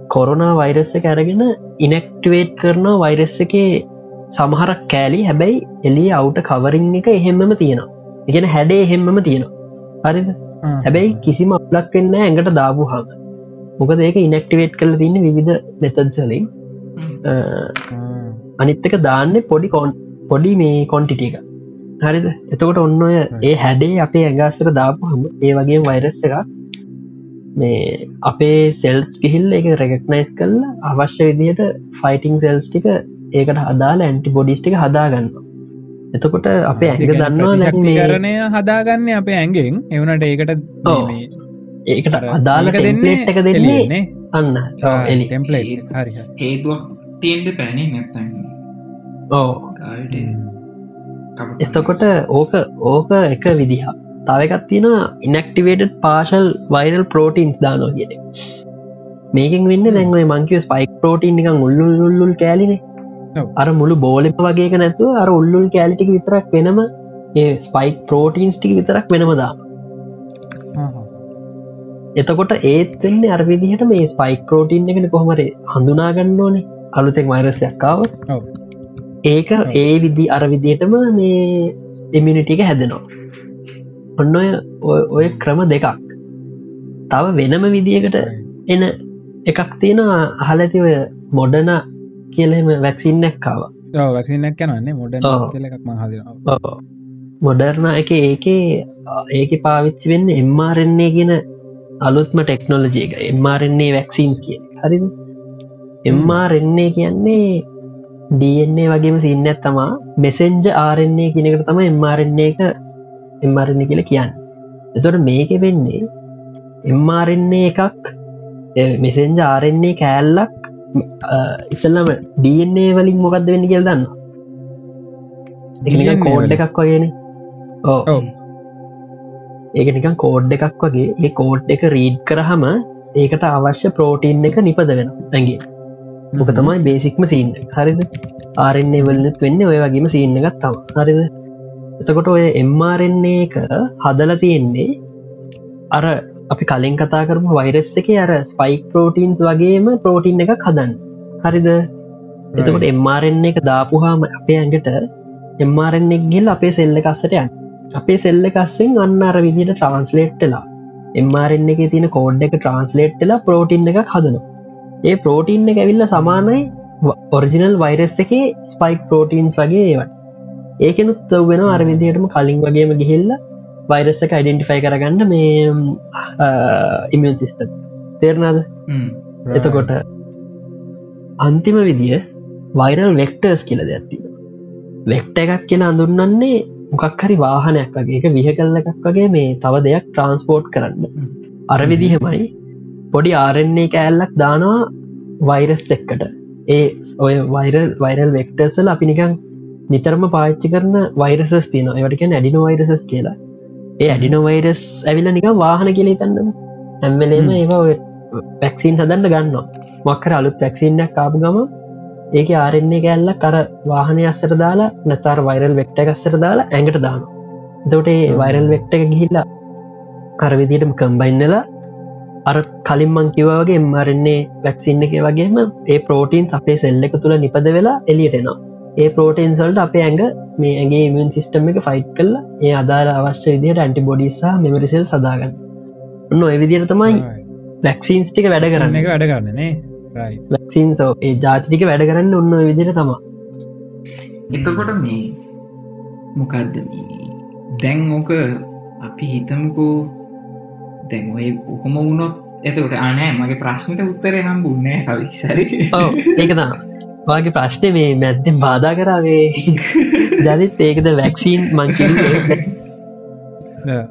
කොරනා වෛරස්ස එක අරගෙන ඉනෙක්ටිවේට් කරන වෛරස්ස එක සමහරක් කෑලි. හැබැයි එලිය අවුට කවරිං එක එහෙම්මම තියෙනවා. එකෙන හැඩේ එහෙම්මම තියෙනවා. හරිද? හැබැයි කිසිම අපලක් වෙන්න ඇඟට දාපු හම මොකද ඒක ඉනෙක්ටිවේට් කල තින්න විවිධ මෙතත්සලින් අනිත්තක දාන්න පොඩි කොන් පොඩි මේ කොන්ටිටික හරිද? එතකොට ඔන්න ඔය ඒ හැඩේ අපේ ඇගස්සර දාපු හම ඒ වගේ වෛරස් එක මේ අපේ සෙල්ස් ගිහිල් එක රෙකක්නයිස් කල්ල අවශ්‍ය විදියට ෆයිටිං සෙල්ස් ටික ඒකට හදාලා ඇන්ටි බොඩිස්ටික හදාගන්න එතකොට අපේ ඇඟ දන්නවා කරණය හදාගන්න අපේ ඇගෙන් එවනට ඒකට ඒකට අදාලක දෙන්නට එක දෙන්නේ අන්න. ටෙම්පලේ හරි හේතුවක් තියෙන්ට පැනේ නැත්තන්න ඕ එතකොට ඕක ඕක එක විදිහ තවකත් තියෙන ඉනක්ටිවේට පාශල් වයිරල් පෝටීන්ස් දානෝ කියෙන මේකින් වෙන්න දැන්වේ මංකව ස්පයික් පෝටීන් එක උල්ලුල් උල්ලුල් කෑලින. අර මුළු බෝලෙප වගේක නැතුව අර උල්ලුල් කෑලිටික විතරක් වෙනම ඒ ස්පයික් පෝටීන්ස් ටික විතරක් වෙනමදා එතකොට ඒත් වෙන්න අර්විදිහට මේ ස්පයික් පෝටීන් එකන කොහමර හඳුනාගන්න ඕනේ. අලුතෙක් වෛරසයක්කාව ඒක ඒ විදි අර විදියටම මේ එමිනිටික හැදෙනවා. ඔන්න ඔය ඔය ක්‍රම දෙකක්. තව වෙනම විදිකට එන එකක් තියෙන අහලති ඔය මොඩන කියලෙම වැක්සින්නක්කාව වැක්සිනක් යනන්නේ මොඩ මොඩර්න එක ඒකේ ඒක පාවිච්චි වෙන්න එම්මාරෙන්නේ ගෙන අලුත්ම ටෙක්නෝලජය එක එම්මාරෙන්නේ වැක්සින්ස් කිය හරි එම්මාරෙන්නේ කියන්නේ DNA වගේම සින්න තමා මෙසෙන්ජ ආරෙන්නේ කියනකට තම එම්මාරෙන්නේ එක එම්මාරෙන්නේ කියල කියන්න. එතොට මේක වෙන්නේ එම්මාරෙන්නේ එකක් මෙසෙන්ජ ආරෙන්නේ කෑල්ලක් ඉසල්ලම DNA වලින් මොකක්ද වෙන්න කියල් දන්න කෝඩ් එකක් වගෙන. ඕ ඒක නිකන් කෝඩ් එකක් වගේ. ඒ කෝඩ් එක රීඩ් කරහම ඒකට අවශ්‍ය ප්‍රෝටීන් එක නිපද වෙන ඇගේ මොක තමයි බේසික්ම සීන්න හරිද? ආරෙන්නේ වලත් වෙන්න ඔය වගේම සීන්න එකත් තම හරිද? එතකොට ඔය එම්මාරෙන්නේ එක හදල තියෙන්නේ අර අපි කලින් කතා කරම වෛරස් එක අර ස්පයික් පෝටීන්ස් වගේම පෝටීන් එක හදන්න. හරිද? එතකොට එම්මාරෙන්නේ එක දාපුහාම අපේ ඇඟට එම්මාරෙන්නෙක් ගෙල් අපේ සෙල්ල එකස්සට යන් අපේ සෙල්ල එකස්සෙන් අන්න අර විදිට ට්‍රන්ස්ලේට්ටලා එම්මාරෙන් එක තින කෝඩ් එක ට්‍රන්ස්ලේට්ටලා පෝටීන් එක හදනවා ඒ ප්‍රෝටීන් එක ඇවිල්ල සමානයි ඔරිජිනල් වෛරස් එක ස්පයික් පෝටීන්ස් වගේ ඒවට ඒකනුත් වෙන අරවිදියටම කලින් වගේම ගිහිල්ල වෛරස් එක අයිඩෙන්ටිෆයි කරගන්න මේ ඉමියන් සිිස්ටම් තේරනාද එතකොට අන්තිම විදිිය වෛරල් වෙක්ටර්ස් කියල දෙයක්තින වෙක්ට එකක් කියලා අඳුන්නන්නේ මොකක් හරි වාහනයක් වගේ. විහ කල්ල එකක් වගේ මේ තව දෙයක් ට්‍රන්ස්පෝර්ට් කරන්න. අරවිදිහෙමයි පොඩි ආරෙන්නේ කෑල්ලක් දානවා වෛරස් එක්කට ඒ ඔය වෛරල් වෛරල් වෙක්ටර්සල අපි නිකං නිතරම පාච්චි කරන වෛරසස් තියන ඒවටක ඇඩිනෝ වෛරසස් කියලා. ඒ ඇඩිනෝ වෛරස් ඇවිල නික වාහන කියලේ තන්නම ඇම්මලේම ඒවා වැක්සින් හදන්න ගන්න මක්කර අලුත් වැක්සින්නක් කාපු ගම ඒක ආරෙන්නේ කෑල්ල කර වාහනය අස්සර දාලා නැතර වෛරල් වෙක්ට එකස්සර දාලා ඇඟට දාන එතවට වෛරල් වෙක්ට එක ගිහිල්ලා අරවිදිටම කම්බයින්නලා අර කලින් මං කිවගේ මරන්නේ වැක්සින්න එක වගේම ඒ පෝටීන් අපේ සෙල්ල එක තුළ නිපද වෙලා එලියටෙනවා ඒ පෝටීන් සල්ට අපේ ඇඟ මේ ඇගේ ඉමන් සිිස්ටම් එක ෆයිට් කල්ල ඒ අදාර අවශ්‍ය විදියට ඇන්ටි බොඩිසා මෙමරිසල් සදාගන්න ඔන්න ඔය විදිර තමයි වැක්සින්ස් ටික වැඩ කරන්න. එක වැඩ කරන්නනේ වැක්සින් සෝ ඒ ජාතිටික වැඩ කරන්න ඔන්න විදිර තමා එතකොට මේ මොකක්ද දැන් ඕක අපි හිතමකෝ දැන් ඔය උහොම වුණොත් එතකට අනෑ මගේ ප්‍රශ්නට උත්තරය හම්බුන්නෑ කවිස්සරි ඒකතා වගේ ප්‍රශ්නය මේ මැත්තෙන් බාධා කරාවේ. ජනිත් ඒකද වැක්සීන් මංකි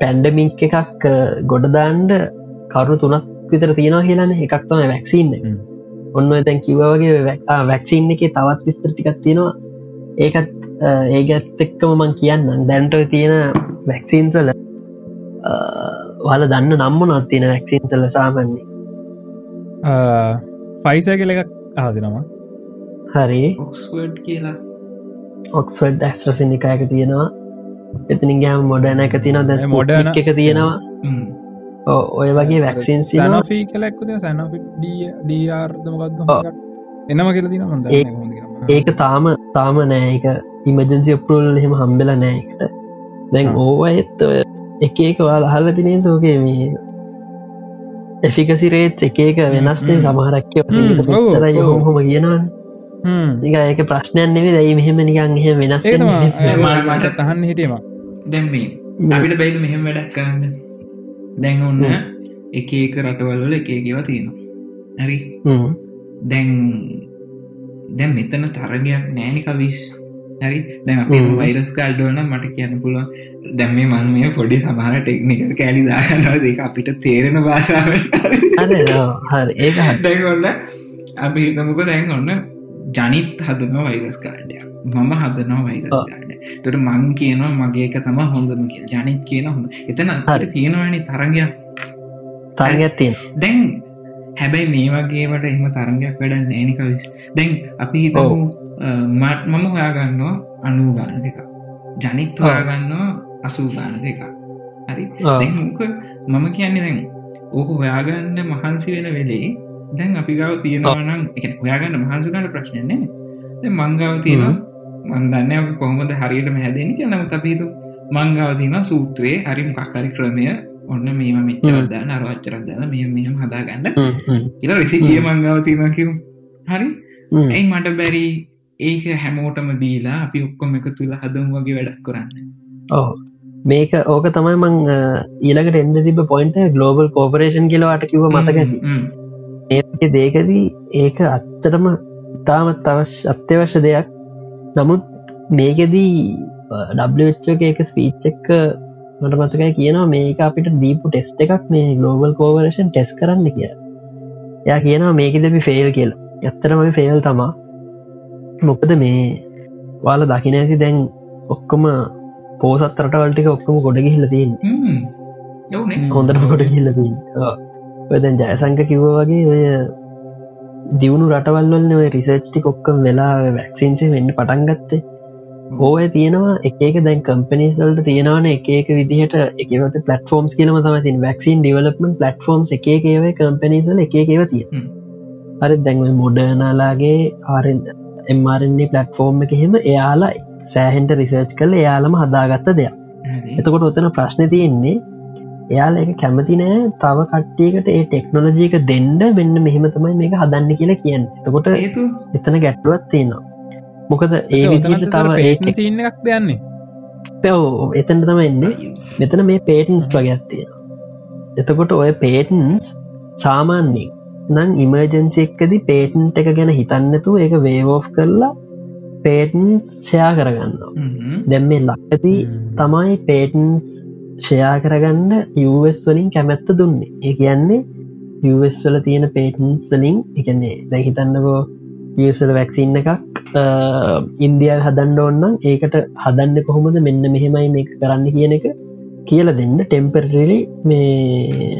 පැන්ඩමික් එකක් ගොඩදාන්ඩ කරු තුනක් විතර තියෙනවා කියලන. එකක් තම වැක්සින්න ඔන්න තැන් කිව්වගේ වැක්සින් එක තවත් විස්තර ටිකක් තියෙනවා. ඒකත් ඒගත් එක්කම මං කියන්න දැන්ට තියෙන වැක්සින්සල වල දන්න නම්ම නොත්තින වැක්සින්සල සාමන්නේ ෆයිස කියල එකක් ආදිනවා හරි. ඔක්ස්වඩ් කියලා. ඔක්ස්වඩ් ඇස්ට්‍රසිනිකායක තියෙනවා. එතිනින් ගෑම් මොඩන එක තින දැ මොඩන එක තියෙනවා. ඔය වගේ වැක්සින් සනොෆී කලෙක්කුද සැනෝඩර්දමගත්ද එනම කියල තින හොඳ ඒක තාම තාම නෑ. එක ඉමජන්සි ඔප්පුල් එහෙම හම්බෙල නෑකට දැන් ඕව ඇත් එක එක වාල හල්ල තිනේ තෝකේ මේ එෆිකසිරේත් එක එක වෙනස්නේ සමහරක්කය තර යොහොම කියනවා ඒක ප්‍රශ්නයන් නෙවේ දැයි මෙහෙම නිකන් එහෙම වෙනස් මට තහන්න හිටීම දැම්මේ අපිට බැයිද මෙහෙම වැඩක් කරන්න? දැන් ඔන්න එක එක ඒකව තියෙනවා. හරි? දැන් දැන් මෙතන තරගයක් නෑනික විශ් හරි. දැන් අප වෛරස් කාල්ඩෝන මට කියන්න පුළුවන්. දැම් මේ මන් මේ පොඩි සමහර ටෙක්නික කෑලි දාගන්නවා දෙක අපිට තේරෙන භාෂාවට ඒ හටකොන්න අපි හිතමක දැන් ඔන්න ජනිත් හදන වෛරස් කාඩයක් මම හදනවා වෛරස් කාඩ තොට මං කියනවා මගේ එක තම හොඳම කිය ජනිත් කියන හොඳ. එතන හට තියෙනවනි තරගයක්. තියෙන දැන් හැබැයි මේ වගේට එම තරගයක් වැඩ නෑනික විස් දැන් අපි හිතමු මට මම හොයාගන්නවා අනූ ගාන දෙක ජනිත් හොයාගන්නවා අසූ ගාන දෙක හරි? දැක මම කියන්නේ දැන් ඕක හොයාගන්න මහන්සි වෙන වෙලේ දැන් අපි ගාව තියෙනවනම් එක හොයාගන්න මහන්සුකට ප්‍රශ්නයන්නේ මංගාව තියෙනවා මන්දන්න කොහොමද හරියට හැදෙන කිය නමුත් අපිතු මංගාව තින සූත්‍රයේ හරි මොකක්කරි ක්‍රමය. ඔන්න මේම මෙච්චරදා නරවච්චරදල මේ මෙම හදාගන්න ඉල රෙසිිය මංගාව තිීමකිව හරි? ඇයි මට බැරි ඒක හැමෝටම දීලා අපි ඔක්කොම එක තුළ හදම් වගේ වැඩක් කරන්න. ඕ මේක ඕක තමයි මං ඊළඟට එන්න තිබ පොයින්ට ගලෝබල් කෝපරේෂන් කියලවාට කිව මතක ඒ දේකදී ඒක අත්තටම ඉතාමත් අවශ්‍ය අත්‍යවශ්‍ය දෙයක්. නමුත් මේකෙදී ඩ්ක එක ස්පීච්චක්ක මට මතකයි කියනවා මේක අපිට දීපු ටෙස්ට එකක් මේ ගලෝබල් කෝවරේෂන් ටෙස් කරන්න කිය යා කියනවා මේක දෙපි ෆෙල් කියලා. ඇත්තරම ෆෙල් තමා මොකද මේ වාල දකින ඇති දැන් ඔක්කොම පෝසත් රටවල්ටික ඔක්කොම ගොඩ ගිහිල තින් හොඳට ගොඩ ගිල්ලතින් දැන් ජයසංක කිව්ව වගේ ඔය දියුණු රටවල්වලන ඔය රිසර්ච්ටි කොක්කම් වෙලා වැක්සින්සේ වෙන්න පටන්ගත්තේ ඕය තියෙනවා එකක දැන් කම්පනිස්වල්ට තියෙනවාන එකක විදිහට එකවට පලටෆෝම්ස් කියලම තමතින් වැක්සින් ඩිවලපමන් පලටෆෝම්ස් එකකේව කම්පනිස්වල එකකව තිය අර දැන්ව මොඩනාලාගේ ආරෙන් එම්මාරන්නේ පලටෆෝර්ම් එක හෙම එයාලා සෑහෙන්ට රිසර්ච් කල එයාලම හදාගත්ත දෙයක්. එතකොට ඔතන ප්‍රශ්න තියෙන්නේ එයාල එක කැමති නෑ තව කට්ටියකට ඒ ටෙක්නොලජීක දෙන්ඩ වෙන්න මෙහෙම තමයි මේක හදන්න කියලා කියන්න. එතකොට එතන ගැට්ලුවත් තියෙනවා. මොකද ඒ විදිට තව ඒ සින්න එකක් දෙයන්නේ පැව් එතන තම එන්නේ. මෙතන මේ පේටන්ස් වගයක් තියෙන එතකොට ඔය පේටන්ස් සාමාන්‍යෙන් නං ඉමර්ජන්සි එක්කදි පේටන්ට එක ගැන හිතන්නතු ඒක වේවෝ් කරලා පේටන්ස් ෂයා කරගන්න දැම් මේ ලක්කති තමයි පේටන්ස් ෂයා කරගන්න යස් වලින් කැමැත්ත දුන්නේ. ඒ කියන්නේ යස් වල තියෙන පේටන්ස් වලින් එකන්නේ දැ හිතන්නකෝ යසල වැක්සින්න එකක් ඉන්දියල් හදන්න ඔන්නම් ඒකට හදන්න කොහොමද? මෙන්න මෙහෙමයි මේ කරන්න කියන එක කියල දෙන්න. ටෙම්පර්රිලි මේ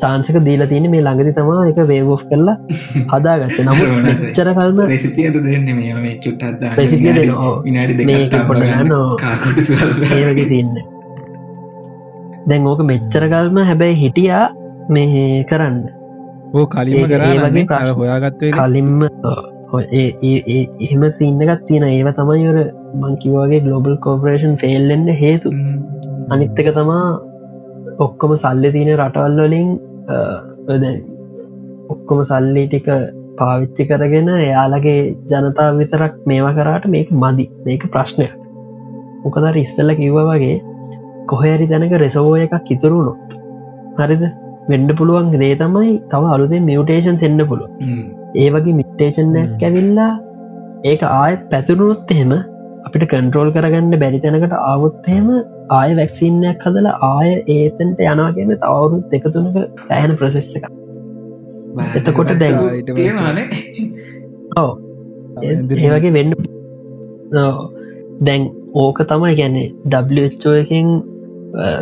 චාන්සක දීලා තියන මේ ළඟදි තමා එක වේගෝ් කරලා [laughs] හදාගත්ත. නමු [laughs] මෙච්චර කල්ම රෙසිපිය දෙන්න මේ? චුට්ට රෙසිපිය දෙන ඒවගේ සින්න දැන් ඕක මෙච්චර කල්ම හැබැයි හිටියා මේ කරන්න. ඕ කලිම කර හොයාගත්තේ කලින්ම එහෙම සින්නගත් තියෙන ඒව තමයිර මංකිවගේ ගලෝබල් කෝපරේෂන් ෆෙල්ලෙන්න්න හේතු. අනිත්තක තමා ඔක්කොම සල්ලි තියෙන රටවල්වලින් ඔක්කොම සල්ලි ටික පාවිච්චි කරගෙන එයාලගේ ජනතා විතරක් මේවා කරාට මේක මදි. මේක ප්‍රශ්නයක්. මොකදර ඉස්සල්ල කිව්ව වගේ කොහරි තැනක රෙසවෝ එකක් ඉතුරුණොත් හරිද? වෙන්ඩ පුළුවන් දේ තමයි තව අලුතේ මියටේෂන් සෙන්න්න පුළුව ඒ වගේ මිටේෂන්යක් ඇවිල්ලා ඒක ආයත් පැතුරුණොත් එහෙම අපිට කන්ට්‍රෝල් කරගන්න බැරි තැනකට ආවොත්හෙම ආය වැක්සින්නයක් හදලා ආය ඒතන්ට යනාගෙන තවරුත් එකතුනක සෑහන ප්‍රසෙස් එක එතකොට දැන් ඕ ඒවගේ වෙන්න දැන් ඕක තමයි ගැන්නේ ෝ එකින්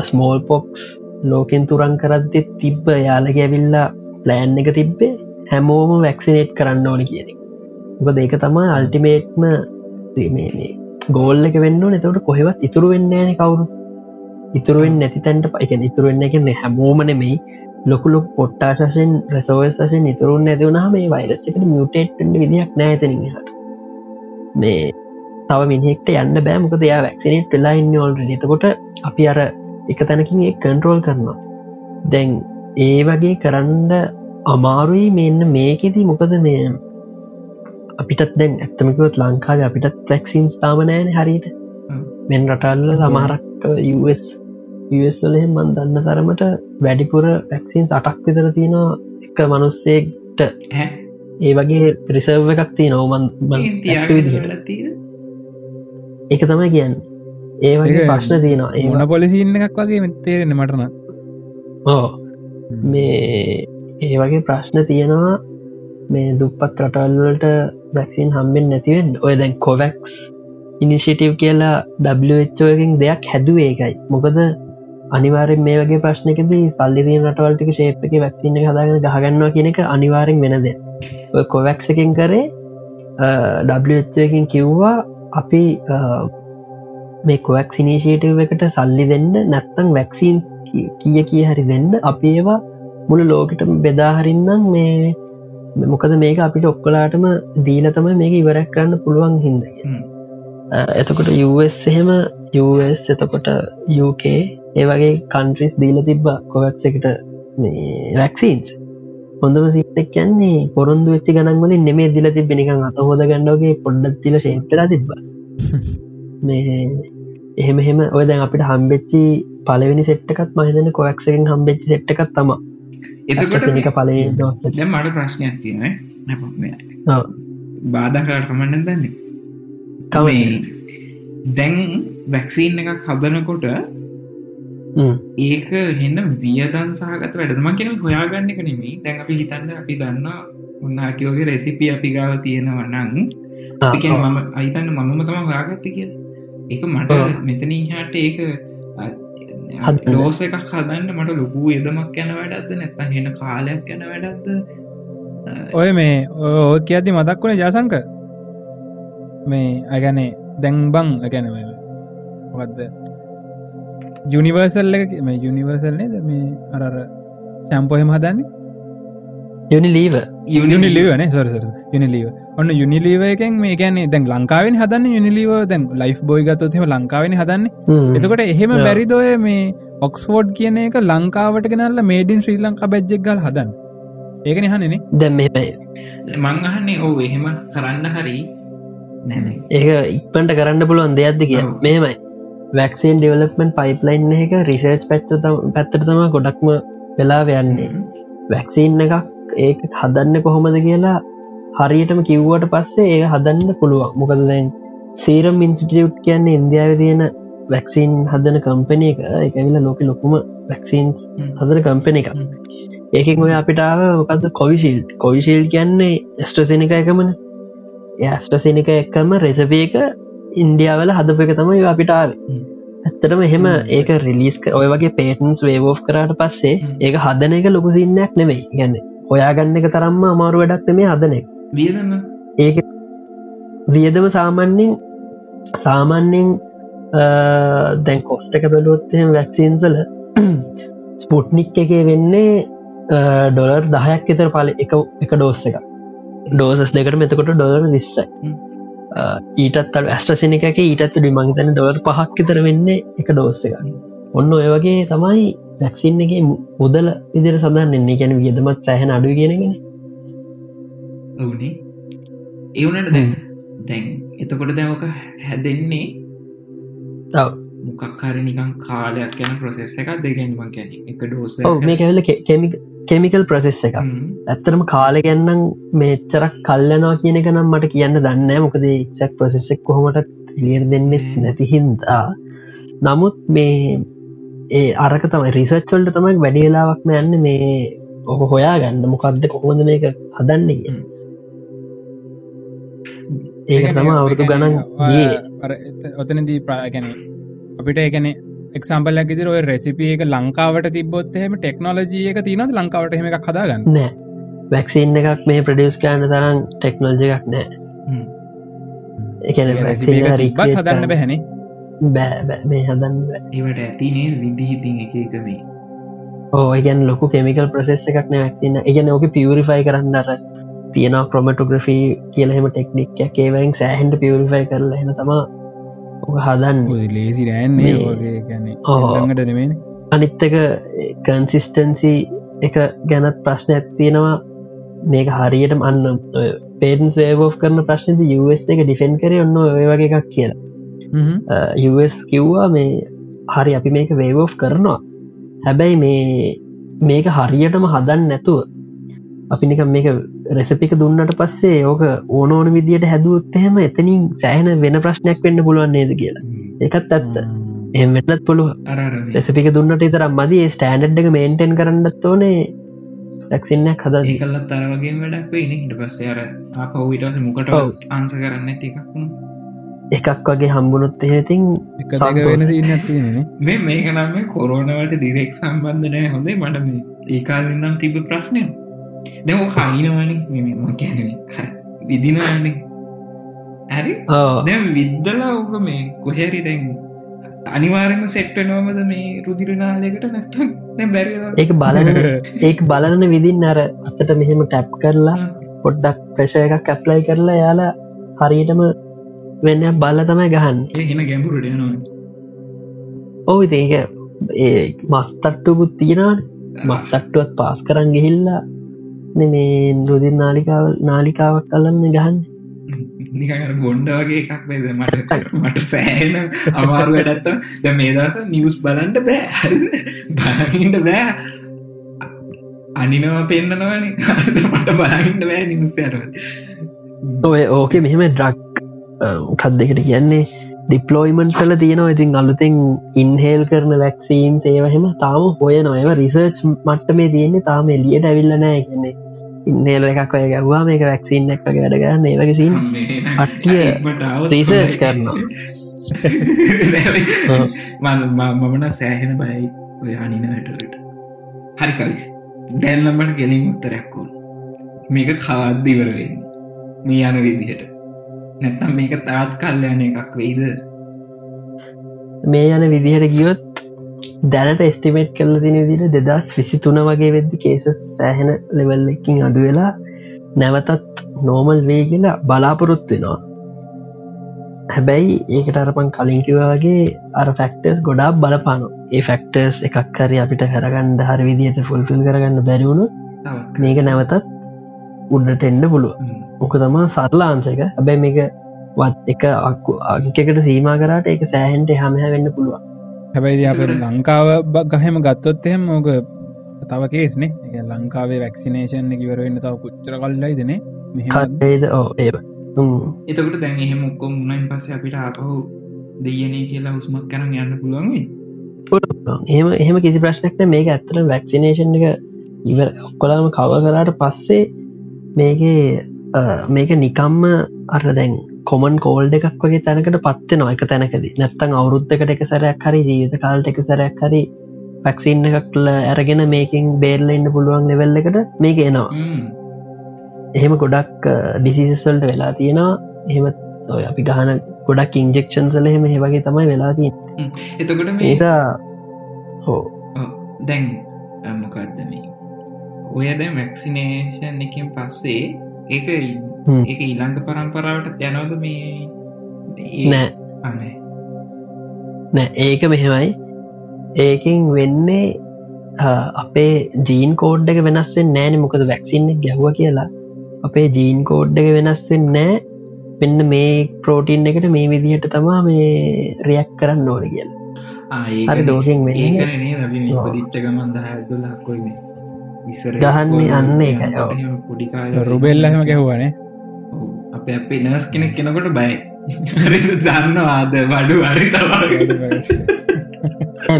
ස්මෝල් පොක්ස් ලෝකෙන් තුරන් කරද්දි තිබ්බ යාලග ඇවිල්ලා ප්ලෑන් එක තිබ්බේ හැමෝම වැක්සිනේට් කරන්න ඕනි කියන මොක දෙක තමා අල්ටිමේට්ම මේ ගෝල්ල එක වෙන්න නතවට කොහෙවත් ඉතුරු වෙන්නන කවුරු. ඉතුරුවෙන් නැති තැන්ට පයික ඉතුරුවෙන්න එකන හැමෝම නෙමෙයි. ලොකුලොක් පොට්ටාශයෙන් රැසෝවසයෙන් ඉතුරුන් ඇතිවුණහ මේ වයිරස්සකට මියටේට්ට විදියක් නෑතනින් හට මේ තව මිනිෙක්ට යන්න බෑ. මොක දෙයා වැක්සිනේට් වෙලා ඉන්න ඔල්ට එතකොට අපි අර එක තැනකින් ඒ කන්ට්‍රෝල් කරනවා. දැන් ඒ වගේ කරන්න අමාරුයි මෙන්න මේකෙදී. මොකද මේ අපිටත් දැන් ඇත්තමකවත් ලංකාව අපිටත් වැක්සින්ස් තාමනෑන හරියට. මෙන් රටල්ල සමහරක් වලහෙ මන් දන්න තරමට වැඩිපුර වැක්සින් අටක් විතර තියෙනවා එක මනුස්සෙක්ට. ඒ වගේ රිසර්ව එකක් තිය නොවමන් එක තමයි කියන්න. ඒ වගේ ප්‍රශ්න තියනවා. ඒන පොලිසින්න එකක් වගේ මෙතේරෙන මටන ඕ මේ ඒ වගේ ප්‍රශ්න තියෙනවා. මේ දුප්පත් රටල්වලට වැක්සින් හම්බෙන් නැතිවෙන් ඔය දැන් කොවක්ස් ඉනිශිටව් කියලා ඩකින් දෙයක් හැදුව ඒකයි. මොකද අනිවාරෙන් මේ වගේ ප්‍රශ්නකදී සල්ලිදී රටවල්ටික ශේප්ක වැක්සින හදාගෙන ගහගන්නවා කියන එක අනිවාරෙන් වෙනද ඔය කොවැක්ස එකින් කරේ ඩකින් කිව්වා අපි මේ කොවක්ස් ඉනිශේටව එකට සල්ලි දෙන්න නැත්තං වැක්සින්ස් කිය කිය හරි දෙන්න. අපි ඒවා මුළු ලෝකට බෙදාහරින්නම් මේ මොකද මේක අපිට ඔක්කොලාටම දීල තමයි මේක ඉවරක් කරන්න පුළුවන් හිද එතකොට යස් එහෙම US එතකොට UK ඒ වගේ කන්ට්‍රිස් දීල තිබ්බ කොවක්ස එකට වැක්සීන්ස් හොඳම සිටක් කියන්නේ පොරොන්දු වෙච්චි ගනන්වලින් නෙමේ දිල තිබෙනිකං අත හෝද ගණ්ඩෝගේ පොඩ්ඩක් තිල ශේප්ටලා තිබ්බ. මේ එහෙම එහෙම ඔය දැන් අපිට හම්බෙච්චි පලවෙනි සෙට්ටකත් මහිතන කොවක්සකින් හම්බෙච්චි සෙට්ටකත් තම එතකොට පලේ දොස්ස මට ප්‍රශ්නයක් තියෙන බාධ කරට කමන්න දන්නේ? කමේ දැන් වැක්සීන් එකක් හදනකොට ඒක හෙන්න වියදන් සහගත වැඩම කෙන හොයාගන්න එක නෙමේ දැන් අපි හිතන්න අපි දන්න උන්නාකිවගේ රෙසිපි අපි ගාව තියෙනවනං මම අයිතන්න මමම තම හොයාගත්ත කිය ඒක මට මෙතන හාට ඒක ලෝස එකක් හදන්න මට ලොකු එදමක් යන වැඩත්ද නැත්ත හෙන කාලයක් යන වැඩත්ද ඔය මේ ඕ කියති මතක් වුණ ජාසංක මේ අගැනේ දැන්බං ගැනව වත්ද යුනිවර්සල් එක මේ යුනිවර්සල් නේද? මේ අරර ශම්පොහෙම හදන්නේ? යුනිලීව යුනිලිවන සොරසර යුනිලීව ඔන්න යුනිලීව එකෙන් මේ ගැන්නේ දැන් ලංකාවෙන් හදන්න යුනිලිව දැන් ලයිෆ් බොයි ගතොත්ම ලංකාවෙන හදන්න. එතකොට එහෙම බැරිදෝය මේ ඔක්ස්ෆෝඩ් කියන එක ලංකාවට ගෙනල්ල මේඩින් ශ්‍රී ලංකා බැජ්ජෙක් ගල් හදන්න? ඒකන හනනේ දැම් මෙ මංගහන්නේ ඕ එහෙම කරන්න හරි. ඒක ඉක්පන්ට කරන්න පුළුවන් දෙයක්ද කිය මෙමයි වැක්සින් ඩිවලපමෙන්් පයිප්ලයින් එක රිසර්ච් පැච්ච පැත්තට තම ගොඩක්ම වෙලා යන්නේ. වැක්සින් එකක් ඒ හදන්න කොහොමද කියලා හරියටම කිව්වට පස්සේ ඒ හදන්න පුළුවන්. මොකද දැන් සීරම් ඉන්ස්ටියුට් කියන්නේ ඉන්දියාව තියෙන වැක්සින් හදන කම්පනය එක. එකවිල ලෝක ලොකුම වැක්සින්ස් හදන කම්පන එක ඒකෙන් ඔය අපිටාව මොකද කොවිශිල් කොවිශිල් කියන්නේ ස්ට්‍රසනික එකමන. ඇස්ට්‍රසනික එක්කම රෙසපියක ඉන්ඩියාවල හදප එක තමයි අපිටාව ඇත්තටම එහෙම ඒක රිලිස් ඔය වගේ පේටන්ස් වේවෝ් කරට පස්සේ ඒක හදන එක ලොකු සින්නයක් නෙවෙයි ගැන්න හොයාගන්න එක තරම්ම අමාරු වැඩක් මේ හදන ඒක වියදම සාමන්‍යෙන් සාමාන්‍යෙන් දැන් කොස්ට එක බැලුවොත්හෙම වැක්සින්සල [coughs] ස්පුට්නික් එක වෙන්නේ ඩොලර් දහයක් එතර පල එක එක ඩෝස්ස එක ඩෝසස් දෙකට මෙතකොට ඩොලර් විස්සයි. ඊටත් ඇස්ට්‍රසිනික එක ඊටත් ඩිමංතන ඩොලර් පහක් තර වෙන්නේ එක ඩෝස්ස එක ඔන්න ඔය වගේ තමයි වැක්සින් එක මුදල විදිර සඳහන් එන්නේ ගැන වියදමත් සෑහන අඩු කියෙනගෙන ඒවනට දැන් දැන් එතකොට දැවක හැදෙන්නේ මොකක්කාර නිකන් කාලයක් යන ප්‍රසෙස් එකක් දෙගෙන්ම ගැන එක ඩෝස මේ කැවල කෙමික කෙමිකල් ප්‍රසෙස් එක ඇත්තරම කාල ගැන්නම් මේච්චරක් කල්ලනවා කියන එක නම් මට කියන්න දන්න මොකද ඉක්සක් ප්‍රසෙස්සෙක් කොහොමට ලියර් දෙන්නෙත් නැතිහින්දා නමුත් මේ ඒ අරක තමයි රිසච්චොල්ට තමයි වැඩියලාවක්ම යන්න මේ ඔක හොයා ගන්න මොකක්ද කොහොඳ මේක හදන්නේ ඒක තම අවුරුදු ගණන් ඔතනදී ප්‍රාගැන අපිට ඒගැන එක්සම්පලක් ඉදිර ඔය රෙසිපිය එක ලංකාවට තිබොත් එහම ටෙක්නෝලජිය එක තිනද ලංකාවට හෙම එකක් හදාගන්න? නෑ. වැක්සින් එකක් මේ ප්‍රඩියස් කෑන තරම් ටෙක්නෝජි එකක් නෑ. එක රික්බත් හදන්න බැහැනේ බෑ මේ හදන්න ඒවට ඇතිනේ විදිහිතින් එක එකමේ ඕගැන් ලොකු කෙමිකල් ප්‍රසෙස් එකක් නෑතින්න එකන ඕක පියරිෆයි කරන්න අර තියෙන ක්‍රොමටෝග්‍රෆී කියලහෙම ටෙක්නික් ඒවයින් සෑහන්ට පියරිෆයි කරලා එන තමා හදන්න. ලේසි රෑන්නේ ඕගට නෙමේ අනිත්තක කන්සිස්ටන්සි එක ගැනත් ප්‍රශ්න ඇත්තියෙනවා මේක හරියට අන්න පේටන්ස් වේබෝ් කරන ප්‍රශ්නද US එක ඩිෆෙන් කර ඔන්න වගේ එකක් කියලා. US කිව්වා මේ හරි අපි මේක වේබෝ් කරනවා. හැබැයි මේ මේක හරියටම හදන්න නැතුව අපි නික මේක රෙසපික දුන්නට පස්සේ ඕක ඕන ඕන විදියට හැදුවොත්තහෙම එතනින් සෑහන වෙන ප්‍රශ්නයක් වෙන්න පුළුවන් නේද කියලා. එකත් ඇත්ත. එමටත් පුළුව රෙසපික දුන්නට ඉතර මදී. ස්ටෑන්ඩ් එක මේන්ටෙන් කරන්නත් ඕනේ. ටක්සින්නක් හද ඒකල්ල තරවගේ වැඩක් ඉට පස්සේ අර පවිට මොකට ආන්ස කරන්න එකක් එකක් වගේ හම්බුණොත් එහෙතින් මේ මේක නම් කොරෝනවට දිරෙක් සම්බන්ධනය හොඳේ මට ඒකාලන්නම් තිබ ප්‍රශ්නය දැ කයිනවන ම කැන විදිනවන්නේ ඇරි දැ විද්දලා ඕක මේ කොහැරි දැන් අනිවාරම සෙට්ටනෝමද මේ රුදිරනාලයකට නැත්ත බැරි ඒක බලන ඒක බලන විදින්න අර අතට මෙහෙම ටැප් කරලා පොඩ්ඩක් ප්‍රශය එකක් කැප්ලයි කරලා යාලා හරියටම වෙන්න බල්ල තමයි ගහන්න. එහෙන ගැඹුරට නවා ඔවු ඒක ඒ මස්තට්ටුකුත් තියෙනවාට මස්තට්ටුවත් පාස් කරන් ගිහිල්ලා මේ රුදින් නාලිකාව නාලිකාවක් කලන්න ගහන්න. නිකර ගොන්්ඩ වගේ එකක් වේද මට මට සෑන අමාරු වැඩත්ත ද මේ දස නිවස් බලන්ට බෑ. බලහින්ට බෑ. අනිනවා පෙන්න්නනවන මට බලහින්ට බෑ නිවස්යරව ඔය ඕක මෙහෙම ඩ්‍රක් කත් දෙකට කියන්නේ? ඩිප්ලෝයිමන්් කල තියෙනවා. ඉතින් අලුතෙන් ඉන්හේල් කරන වැක්සීන් ඒවහෙම තාම හොය නොයම රිසර්ච් මට්ට මේ තියෙන්නේ. තාම එලියට ඇවිල්ලනෑ කියන්නේ ඉන්නේල එකක් ඔය ගැව්වා මේක වැක්සින් එක් වගේ වැඩගන්න ඒ වගේසින් අට්ටිය රීසර්ච් කරනවා. [laughs] මමන සෑහෙන බයි ඔය අනින වැටලට හරි කවිස් දැල්ලම්මට ගෙලින් උත්තරයක්කෝ මේක කවද්දිවරවෙන්න මේ යන විදිහට. නැත්තම් මේක තාත් කල්යන එකක් වෙයිද? මේ යන විදිහට ගියොත් දැනට එස්ටිමේට් කල්ල තින විදිට දෙදස් විසි තුන වගේ වෙද්දි කේස සෑහෙන ලෙවල් එකින් අඩු වෙලා නැවතත් නෝමල් වේ කියලා බලාපොරොත්තු වෙනවා. හැබැයි ඒකට අරපන් කලින්කිවගේ අර ෆෙක්ටර්ස් ගොඩා බලපානු ඒ ෆෙක්ටර්ස් එකක් හරි අපිට කරගන්න හරි විදියට ෆුල්ෆිල් කරගන්න බැරිවුණු මේක නැවතත් උඩට එන්න පුළුව ඕක තමා සරලාන්සක හැබැයි මේක වත් එක අක්කු අංකකට සීම කරට එක සෑහන්ට හමහ වෙන්න පුළුවන් හැබැයි අප ලංකාව ගහෙම ගත්තොත් එහෙම ඕක තව කේස්නේ ලංකාවේ වැක්සිනේෂන් කිවරවෙන්න තව කුච්චර කල්ලයි දෙනේ මෙහේද ඕ ඒ එතකට දැන් එහෙම ඔක්කොම් උන්නයින් පස්ස අපිට අපහු දෙයනේ කියලා හුස්මක් කරන යන්න පුළුවන්ගේ එහෙම එහෙම කිසි ප්‍රශ්නක්න මේක ඇත්තර වැක්සිනේෂන් එක ඉව ඔක්කොලාම කව කරාට පස්සේ මේකේ මේක නිකම්ම අර දැන් කොමන් කෝල්ඩ එකක් වගේ තැනකට පත්ත නොයක තැනකද. නැත්තං අවුරුද්ධකට එක සැරයක් හරි ජීවිත කාල්ට එක සැරයක් හරි පැක්සින්න එකක්ල ඇරගෙන මේකින් බේර්ල ඉන්න පුළුවන් ලෙවෙල්ල එකට මේක එනවා. එහෙම ගොඩක් ඩිසිසස්වල්ට වෙලා තියෙනවා. එහෙම ඔය අපි ගහන ගොඩක් ඉන්ජෙක්ෂන්සල එහෙම හෙවගේ තමයි වෙලා තිය එතකොට මේසා හෝ දැන් මොකක්ද මේ? ඔය දැ මැක්සිනේෂන් එකින් පස්සේ ඒක ඒක ඊළඟ පරම්පරාවට යනවද මේ නෑ. අනේ නෑ. ඒක මෙහෙමයි. ඒකින් වෙන්නේ අපේ ජීන් කෝඩ් එක වෙනස්වෙන් නෑන. මොකද වැක්සින්න ගැහ්ව කියලා. අපේ ජීන් කෝඩ් එක වෙනස්වෙන් නෑ. මෙන්න මේ ප්‍රෝටීන් එකට මේ විදිහට තමා මේ රියක් කරන්න ඕන කියලා. හරි දෝෂෙන් දිච්චගමන් දහදුලක්කොයි ගහන්නේ අන්න එක රුබෙල්ලහම ගැහුවනේ අප අපේ නර්ස් කෙනෙක් කෙනකොට බයි දන්නවාද වඩු අරි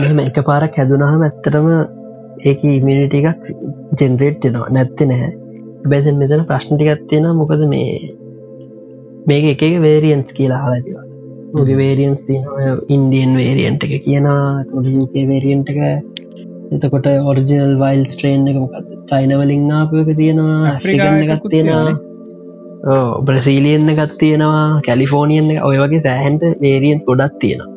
මෙම එක පාරක් හැදුනහම ඇත්තරම ඒක ඉමිනිට එකක් ජෙනරේට් දෙනවා නැත්ති නැහැ බැසන් මෙතන ප්‍රශ්නටිකත් තියෙන මොකද මේ මේක එක වේරියන්ස් කියලා හලතිවා මුගේ වේරියන්ස් තියන ඉන්ඩියන් වේරියන්ට එක කියනවා. තුක වේරියන්ට එක. එතකොට ඔරිජිනල් වයිල් ස්ට්‍රේන් එක මොකද චයිනවලින් ආපයක තියෙනවා. එකක් තියෙනවා බ්‍රසීලියන්න එකත් තියෙනවා කැලිෆෝනියන් ඔය වගේ සෑහන්ට වේරියන්ස් ගොඩක් තියෙනවා.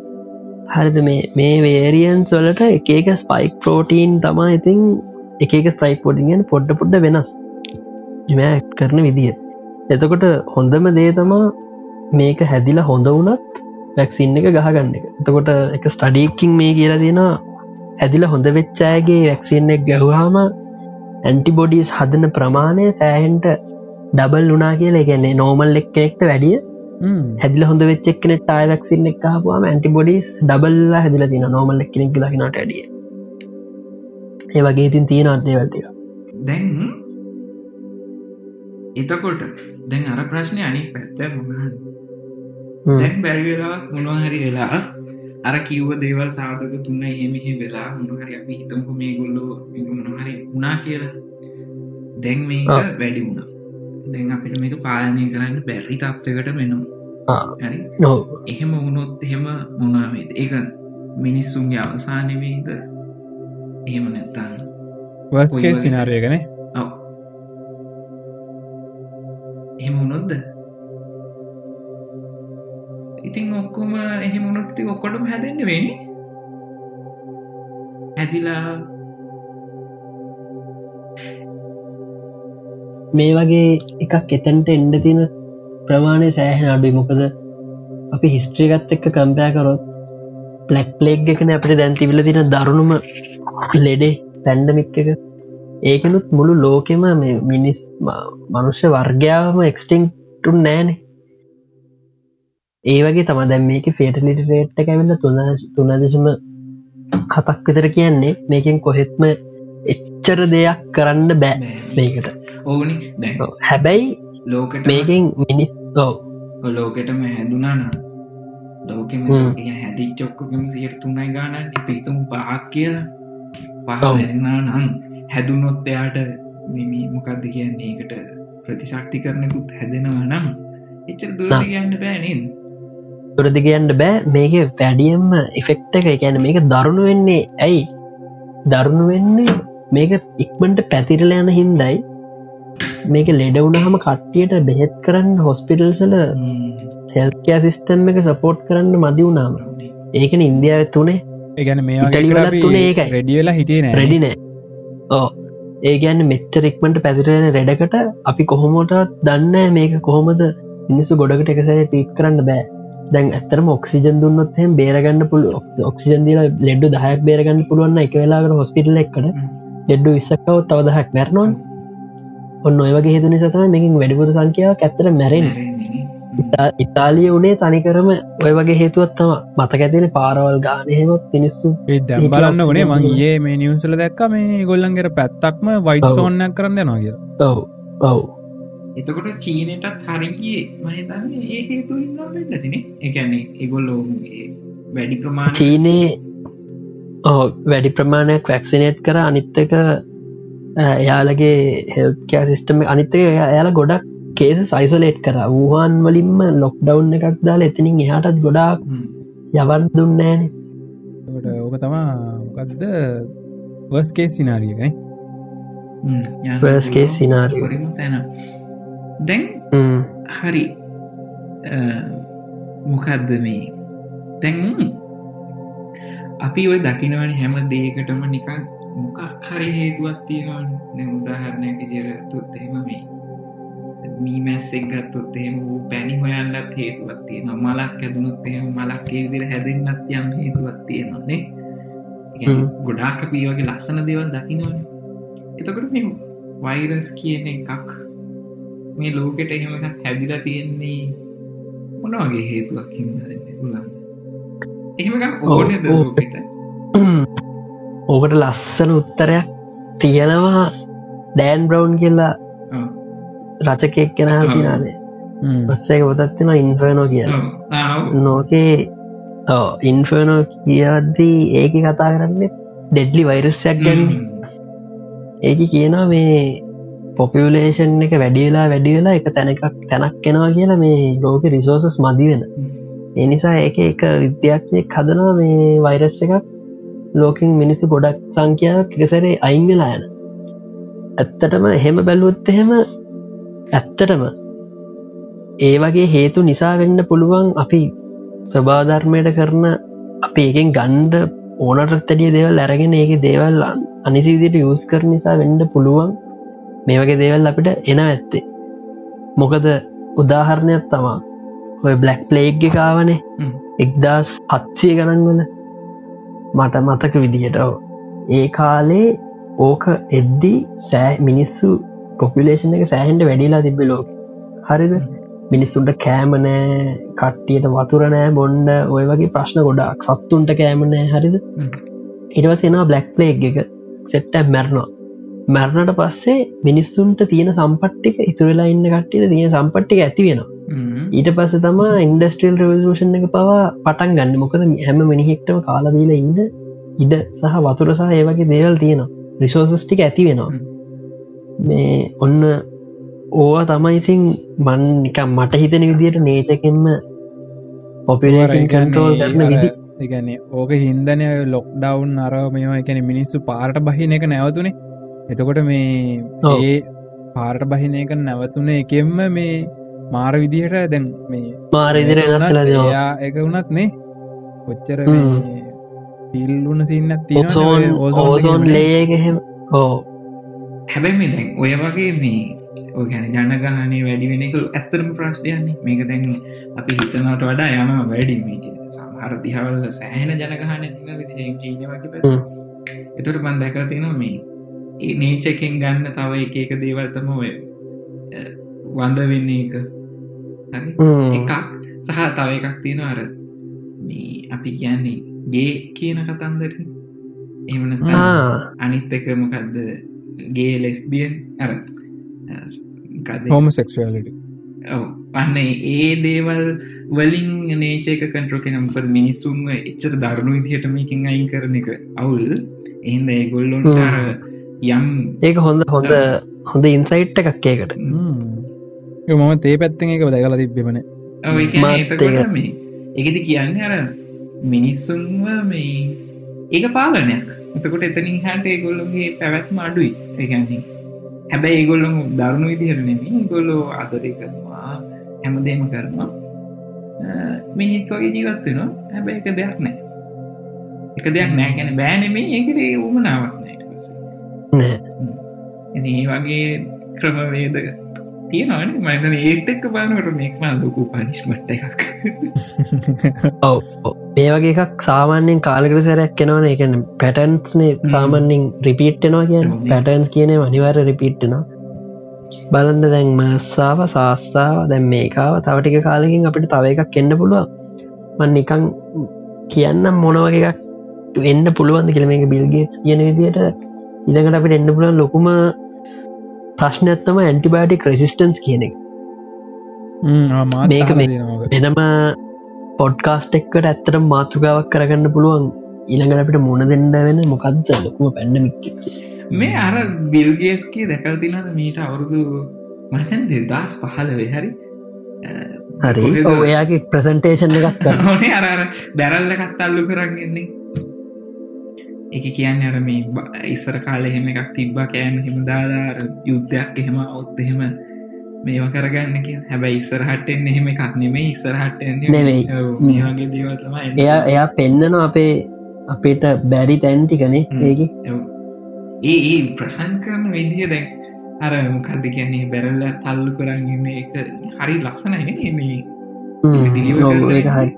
හරිද? මේ මේ වේරියන්ස් වලට එකක ස්පයික් පෝටීන් තමා ඉතින් එකක ස්පයික් පෝටිගෙන් පොඩ්ඩ පොඩ්ඩ වෙනස්. මෑක් කරන විදිිය. එතකොට හොඳම දේ තමා මේක හැදිලා හොඳ වනත් වැක්සින්න එක ගහගන්න එක. එතකොට එක ස්ටඩීකින් මේ කියලා තියෙනවා ඇදිල හොඳ වෙච්චායගේ වැක්සින්න එක ගැහවාම ඇන්ටිබොඩිස් හදන ප්‍රමාණය සෑහන්ට ඩබල් වනා කියලා. ගැන්නේ නෝමල් එක් කෙනෙක්ට වැඩිය හැදිල හොඳ වෙච්චක් කෙනෙ ටයිලක්සින්න එක හපුවාම ඇන්ටිබොඩිස් ඩබල්ලා හැදිල තින නෝමල් එක් කෙනෙක් ලකිනට ඇඩිය ඒ වගේ ඉතින් තියෙන අදේවල්ටික දැන් එතකොට දැන් අර ප්‍රශ්නය අනි පැත්ත මොගහන් දැන් බැරිවෙලා මොනහරි වෙලා අර කිව්ව දේවල් සාධක තුන්න එහෙමිහි වෙලා මොනහරි අපි හිතමක මේ ගොල්ලෝ මොනහරි වනා කියලා. දැන් මේක වැඩි වුණා දැන් අපිට මේක පාලනය කරන්න බැරි තත්වකට වෙනවා එහෙම වුණොත් එහෙම මොනාවේද ඒක මිනිස්සුන්ගේ අවසානවේද එහෙම නැත්තාන්න වස්කේ සිනාරයගන ඔව. එහෙම වුණොත්ද? ඉතින් ඔක්කොම එහෙමුණොත්ති ඔක්කොටම හැදෙන්න්න වෙන ඇදිලා මේ වගේ එකක් එතැන්ට එන්ඩ තියෙන ප්‍රමාණය සෑහෙන අඩුයි. මොකද අපි හිස්ට්‍රියගත් එක්ක කම්පයා කරොත් පලක් ප්ලේක් එකන අපට දැන්තිවිල තින දරුණුම ලෙඩේ පැන්ඩමික් එක. ඒකනුත් මුළු ලෝකෙම මේ මිනිස් මනුෂ්‍ය වර්ගයාවම එක්ස්ටිංටුන් නෑනේ ඒ වගේ තම දැම් මේක ෆේටලිට රේට්ට කැවෙන්න තුන තුනදශම හතක් විතර කියන්නේ මේකින් කොහෙත්ම එච්චර දෙයක් කරන්න බෑ මේකට. ඕනි. හැබැයි ලෝකට මේකින් මිනිස් ඕ ලෝකෙටම හැදුනාන ලෝකෙම හැදි චොක්කකම සියට තුනයි ගානන් පිතුම් පහක් කියලා. පහනා නං හැදුනොත් එයාට මිමි මොකක්ද කියන්නේ? එකට ප්‍රතිශක්ති කරනකුත් හැදෙනවා නම් එච්චර දුර කියන්න බෑනින් තුරදි කියන්න බෑ. මේක පැඩියම්ම එෆෙක්ට එක එකැන මේක දරුණු වෙන්නේ ඇයි? දරුණු වෙන්නේ මේක ඉක්මට පැතිරල යන හින්දයි මේක ලෙඩ වුණහම කට්ටියට බෙහෙත් කරන්න හොස්පිටල්සල හෙල්කෑ සිිස්ටම් එක සපෝට් කරන්න මදි වුණාම. ඒකන ඉන්දියාව තුනේ. ඒගැන මේ රෙඩියලා හිටිය රෙඩිනෑ ඕ ඒගැන්න මෙච්චරෙක්මට පැතිරෙන රෙඩකට අපි කොහොමෝට දන්න මේක කොහොමද මිනිස්සු ගොඩකට එකසය පික් කරන්න බෑ. දැන් ඇතරම ඔක්සිජන් දුන්නොත්හෙම බේරගන්න පුළ ඔක්සිජන්දිල ලෙඩ්ඩු දහයක් බේරගන්න පුළුවන්න එක වෙලාකට හොස්පිටල එක්කට ලෙඩ්ඩු විස්සක්කව තවදහක් මැරනොන් ඔන්න ඔය වගේ හේතු නිසතම මේකින් වැඩිපුර සංඛ්‍යාව ඇත්තර මැරෙන ඉතාලිය වනේ තනිකරම ඔය වගේ හේතුවත්තම මතක ඇතින පාරවල් ගානහෙමත් පිනිස්සු දැම් බලන්න වනේ මගේ මේ නිවසල දැක්ක මේ ගොල්ලන්ගේර පැත්තක්ම වයිට සෝන්නයක් කරන්න නොග ඔව්. ඔව්. එතකොට චීනයටත් හරිගේ මහිතන්න ඒ හේතු ඉන්නතින එකන්නේ එගොල්ලෝ වැඩි ප්‍රමාණ චීනයේ වැඩි ප්‍රමාණයක් වැක්සිනේට් කර. අනිත්තක එයාලගේ හෙල්කෑ සිිස්ටම අනිතක එයාල ගොඩක් කේස සයිසලේට් කර. වූහන් වලින්ම ලොක් ඩව් එකක් දාල එතනින් එහටත් ගොඩාක් යවන් දුන්නෑන ඕක තමා මොකක්ද වස්කේ සිනාරියයි වස්කේ සිනාරිය දැන් හරි. මොකක්ද මේ? තැන් අපි ඔය දකිනවන හැම දේකටම නිකන් මොකක් හරි හේතුවත් තියෙනවා උදාහරණයක් ඉදිරතුත් එහෙම මේ මීමැස්සෙක් ගත්තොත් එහෙම වූ පැණි හොයන්නත් හේතුවත් තියෙන මලක් ඇදනුත් එහෙම මලක් ඒ විදිර හැදෙන්න්නත් යම් හේතුවත් තියෙනවානේ ගොඩාක් අපි වගේ ලස්සන දේවල් දකිනවන. එතකොට මේ වෛරස් කියන එකක් මේ ලෝකෙට එහෙම හැදිලා තියෙන්නේ මොන වගේ හේතුවක් හිද පුලන් එහෙම ඕනද ලෝකෙට [clears throat] ඕකට ලස්සන උත්තරයක් තියෙනවා ඩෑන් බ්‍රවන්් කියලා රචකෙක් කෙන තිනානේ පස්සේක පොතත්තින ඉන්ෆනෝ කිය නෝකේ ඉන්ෆනෝ කියද්දී ඒක කතා කරන්නේ ඩෙඩ්ලි වෛරස්යක් ගැන්න ඒක කියනවා මේ පොපියලේෂන් එක වැඩියලා වැඩියලා එක තැනකක් තැනක් කෙනවා කියලා මේ ලෝක රිසෝසස් මදි වෙන. එනිසා ඒක එක විද්‍යාඥයෙක් හදනවා මේ වෛරස් එකක් ලෝකින් මිනිස්සු ගොඩක් සංඛ්‍යාව එකසරේ අයිංගලා යන. ඇත්තටම එහෙම බැලුවොත් එහෙම ඇත්තටම ඒ වගේ හේතු නිසා වෙන්න පුළුවන් අපි ස්වභාධර්මයට කරන අපි ඒකෙන් ගණ්ඩ ඕනට තැඩිය දේවල් ඇරගෙන ඒක දේවල් අනිසිදිට යස් කර නිසා වෙන්න පුළුවන් මේ වගේ දේවල් අපිට එන ඇත්තේ. මොකද උදාහරණයක් තමා. ඔය බ්ලක් ප්ලේග් කාවනේ එක්දස් හත්සිය ගණන්වල මට මතක විදිහට ඒ කාලේ ඕක එද්දී සෑ මිනිස්සු පොපිලේෂන් එක සෑහන්ට වැඩිලා තිබ ලෝක. හරිද? මිනිස්සුන්ට කෑමනෑ කට්ටියට වතුරනෑ බොන්්ඩ ඔය වගේ ප්‍රශ්න ගොඩක්. සත්තුන්ට කෑමනෑ හරිද? ඉටවසෙනවා බ්ලක් ප්ලේග් එක. සෙට්ට මැරණවා මැරණට පස්සේ මිනිස්සුන්ට තියෙන සම්පට්ටික ඉතුරලා ඉන්න කට්ටියට තියෙන සම්පට්ටික ඇති වෙනවා ඊට පස්ස තම ඉන්ඩස්ට්‍රියල් රවලූෂන් එක පවා පටන් ගන්න. මොකද හැම මිනිහෙක්ටම කාලවීල ඉන්න ඉඩ සහ වතුර සහ ඒවගේ දේවල් තියෙනවා. රිසෝසස්ටික ඇති වෙනවා. මේ ඔන්න ඕවා තමයිසින් මන් නික මට හිතන විදියට නේචකෙන්ම පොපිලේෂන් කන්ටෝල් කරන විදි එකන්නේ ඕක හින්දනය ලොක් ඩවන්් අරව මේවා එකැන මිනිස්සු පාට බහින එක නැවතුනේ. එතකොට මේ ඒ පාට බහින එක නැවතුන එකෙන්ම මේ මාර විදිහට දැන් මේ මාරදිර යා එක වුණත් නේ කොච්චර පිල්ලුන සින්නත් ඕසෝන් ලේගෙහෙම ඕ හැබැයි මේ දැන් ඔය වගේ මේ ගැන ජනගහනේ වැඩි වෙනක ඇත්තරම ප්‍රශ්ටයන්නේ මේක දැන් අපි හිතනට වඩා යනවා වැඩි මේක සමහර දිහවල් සෑහෙන ජනගහන එතුට බන් දැකර තිනවා මේ ඒ නේචකෙන් ගන්න තව එක එක දේවල්තම ඔය වන්ද වෙන්න එක එකක් සහ තව එකක් තියෙන අර මේ අපි කියන්නේ ගේ කියන කතන්දර. එමන අනිත් එක මොකක්ද ගේ ලෙස්බියන්? අර හෝම සෙක්ස්ලට අන්න ඒ දේවල් වලින් නේචක කන්ට්‍රෝ කෙනම්ප මිනිස්සුන්ව එච්චර දරුණු විදිහට මේකින් අයින් කරන එක අවුල්. එහින්ද ඒ ගොල්ලොන්ට යම් ඒක හොඳ හොඳ හොඳ ඉන්සයිට් එකක් ඒකට මම තේ පැත්තෙන් එක දැකලා තිබෙමන එකති කියන්න අර මිනිස්සුන්ව මේ ඒක පාලනයක්. එතකොට එතනින් හට ඒගොල්ලොගේ පැවැත්ම අඩුයි. ඒගන්නේ හැබැයි ඒගොල්ලො දරුණු විදිහරනෙම ගොල්ලෝ ආදරය කරනවා හැමදේම කරනවා. මිනිත්කගේ ජීවත්වෙනවා හැබැයි එක දෙයක් නෑ. එක දෙයක් නෑ. ගැන බෑනෙමේ ඒකට උමනාවක් නෑ ඒ වගේ ක්‍රමවේද තියෙනවන මතන ඒත් එක්ක බලනට මේක්ම ලොකු පනිශ්මට් එකක්. [laughs] ඔව. මේ වගේ එකක් සාමාන්‍යෙන් කාලකට සැරයක් කෙනවන එකන පැටන්ස්නේ සාමන්‍යින් රිපිට්ටනවා කිය පැටන්ස් කියන අනිවාර රිපිට්ටනවා බලන්ද දැන් මස්සාාව සාස්සාාව දැන් මේකාව තවටික කාලකින් අපිට තව එකක් එන්න පුළුව මන් නිකං කියන්න මොනවගේ එකක් එන්න පුළුවන්ද කියල මේක බිල්ගේස් කියන විදියට ඉළඟට අපිට එන්න පුළුවන් ලොකුම ප්‍රශ්නඇත්තම ඇන්ටිබයිටික් රෙසිස්ටන්ස් කියන එක. මේක වෙනම පොඩ්කාස්ට එක්කට ඇත්තට මාතෘකාවක් කරගන්න පුළුවන් ඉළඟට අපිට මුණ දෙන්න වෙන මොකක්ද ලොකුම පැන්නමික් මේ අර බිල්ගේස්ගේ දැකල් තිනද මීට අවුරුදු මතැන් දෙදස් පහලවේ හරි. හරි. ඔයාගේ ප්‍රසන්ටේෂන් එකක් [laughs] අර බැරල්ල කත්තල්ලු කරගන්නේ එක කියන්න අර මේ ඉස්සර කාල එහෙම එකක් තිබ්බ කෑම හිම දාදාර යුද්ධයක් එහෙම ඔත් එහෙම මේවා කරගන්න කිය හැබැයි ඉස්සරහටෙන් එහෙම එකක් නෙමේ ඉස්සරහටෙන් නෙවෙයි මේවාගේ දේවතමයි එයා එයා පෙන්න්නන අපේ අපේට බැරි තැන්ටිකනේ ඒක. ඒ ඒ ප්‍රසන් කරන විදිහ දැන් අර මොකක්ද කියන්නේ බැරල්ල තල්ලු කරන්න එක හරි ලක්සනයි මේ. හරි.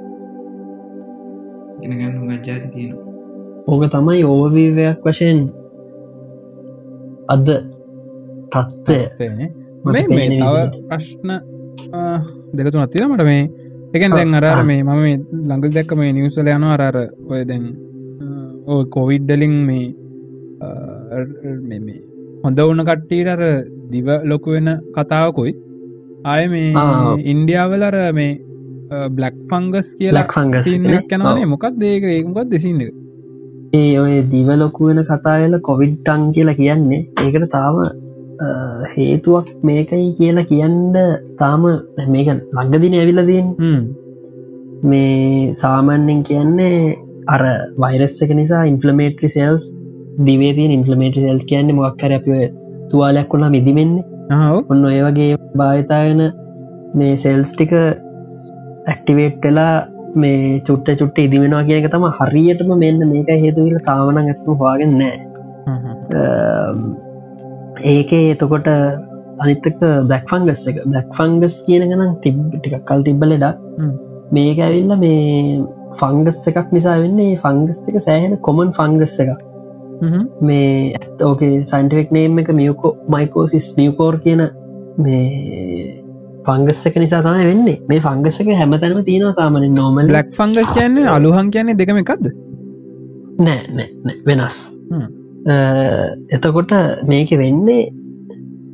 ගෙනගන්න මජ්ජාති තියෙනවා ඕක තමයි ඕවීවයක් වශයෙන් අද තත්ත්වය. මේ තව ප්‍රශ්න දෙකතු නතිර මට මේ. එකන් දැන් අරර මේ මම ළඟල් දැක්ක මේ නිවසල යන අරර ඔය දැන් ඕ කොවිඩ්ඩලින් මේ මේ හොඳ වුණ කට්ටීට අර දිව ලොකු වෙන කතාවකුයි. ආය මේ ඉන්ඩියාවලර මේ බ්ලක් ෆංගස් කියලා ෆංගස් කැනනේ මොකක් දේක ඒකමකක් දෙසින්න ඒ ඔය දිවලොකු වෙන කතාවෙල කොවිඩ්ටන් කියලා කියන්නේ. ඒකට තාම හේතුවක් මේකයි කියලා කියන්න තාම මේක ලංගදින ඇවිලදීන් මේ සාමන්‍යෙන් කියන්නේ අර වෛරස් එක නිසා ඉන්ෆලමේට්‍රි සෙල්ස් දිවේතියෙන් ඉන්ෆලමේට්‍රි සෙල්ස් කියන්න මොක්කර අප තුවාලයක් වුණා මිදිවෙන්නේ ඔන්න ඔය වගේ භාවිතායන මේ සෙල්ස් ටික ඇක්ටිවේට් වෙලා මේ චුට්ට චුට්ට ඉදිවෙනවා කියක තම හරියටම මෙන්න මේක හේතුවිල තාමන ඇත්තු හවාගන්නෑ ඒකේ එතකොට අනිත්තක බ්ලක් ෆංගස් එක. බ්ලක් ෆංගස් කියන ගනම් තිබ් ටික කල් තිබ්බලෙඩක් මේක ඇවිල්ල මේ ෆංගස් එකක් නිසා වෙන්නේ ෆංගස් එක සෑහෙන කොමන් ෆංගස් එක මේ ඕකේ සයින්ටිවෙක් නේම් එක මියකෝ මයිකෝසිස් මියකෝර් කියන මේ ෆංගස් එක නිසා තමයි වෙන්නේ. මේ ෆංගස් එක හැමතැනම තියෙනවා සාමන නෝමල් ලක් ෆංගස් කියන්නේ අලුහන් කියන්නේ දෙකම එකක්ද? නෑ නෑ වෙනස්. එතකොට මේක වෙන්නේ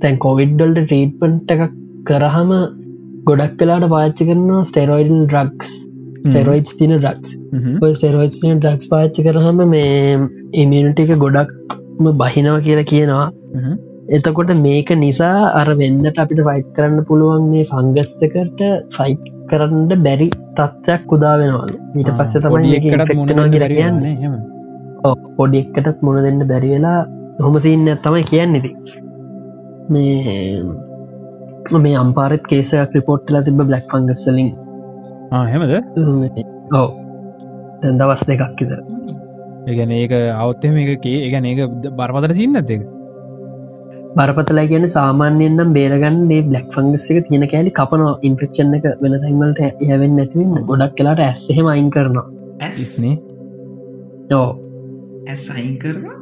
තැන් කොවිඩ්ඩල්ට ට්‍රීට්පන්ට එකක් කරහම ගොඩක් කලාට පාච්චි කරනවා ස්ටෙරෝයිඩන් ඩ්‍රක්ස් ස්ටෙරෝයිස් තින ඩක්ස් ස්ටෙරෝයිස් තින ඩක්ස් පාච්චි කරහම මේ ඉමියනිටික ගොඩක්ම බහිනව කියලා කියනවා එතකොට මේක නිසා අර වෙන්නට අපිට ෆයිට් කරන්න පුළුවන් මේ ෆංගස්සකට ෆයිට් කරන්න බැරි තත්ත්වයක් කුදා වෙනවලු ඊට පස්ස තමයි පොඩි එක්කටත් මුණ දෙන්න බැරි වෙලා හොමසින්න තමයි කියන්නෙති මේ මේ අම්පාරත් කේසයක් රිපෝට්ලා තිබ බ්ලක් ෆංගස්සලින් හෙමද ඔව. දැන් දවස් දෙකක් ඉද ඒගැන ඒක අවත්තම එක ඒ ගැන ඒක බරපතර සින්න දෙක බරපතලා කියන සාමාන්‍යයෙන්නම් බේරගන්නේ බ්ලක් ෆංගස් එක තියෙන කෑලි කපනවා. ඉන්ෆෙක්ෂන් එක වෙන තැන්වලට යවෙන් නැතිවන්න ගොඩක් කලාට ඇස්සහෙම අයින් කරනවා. ඇස්නේ ඕ ඇස් අයින් කරවා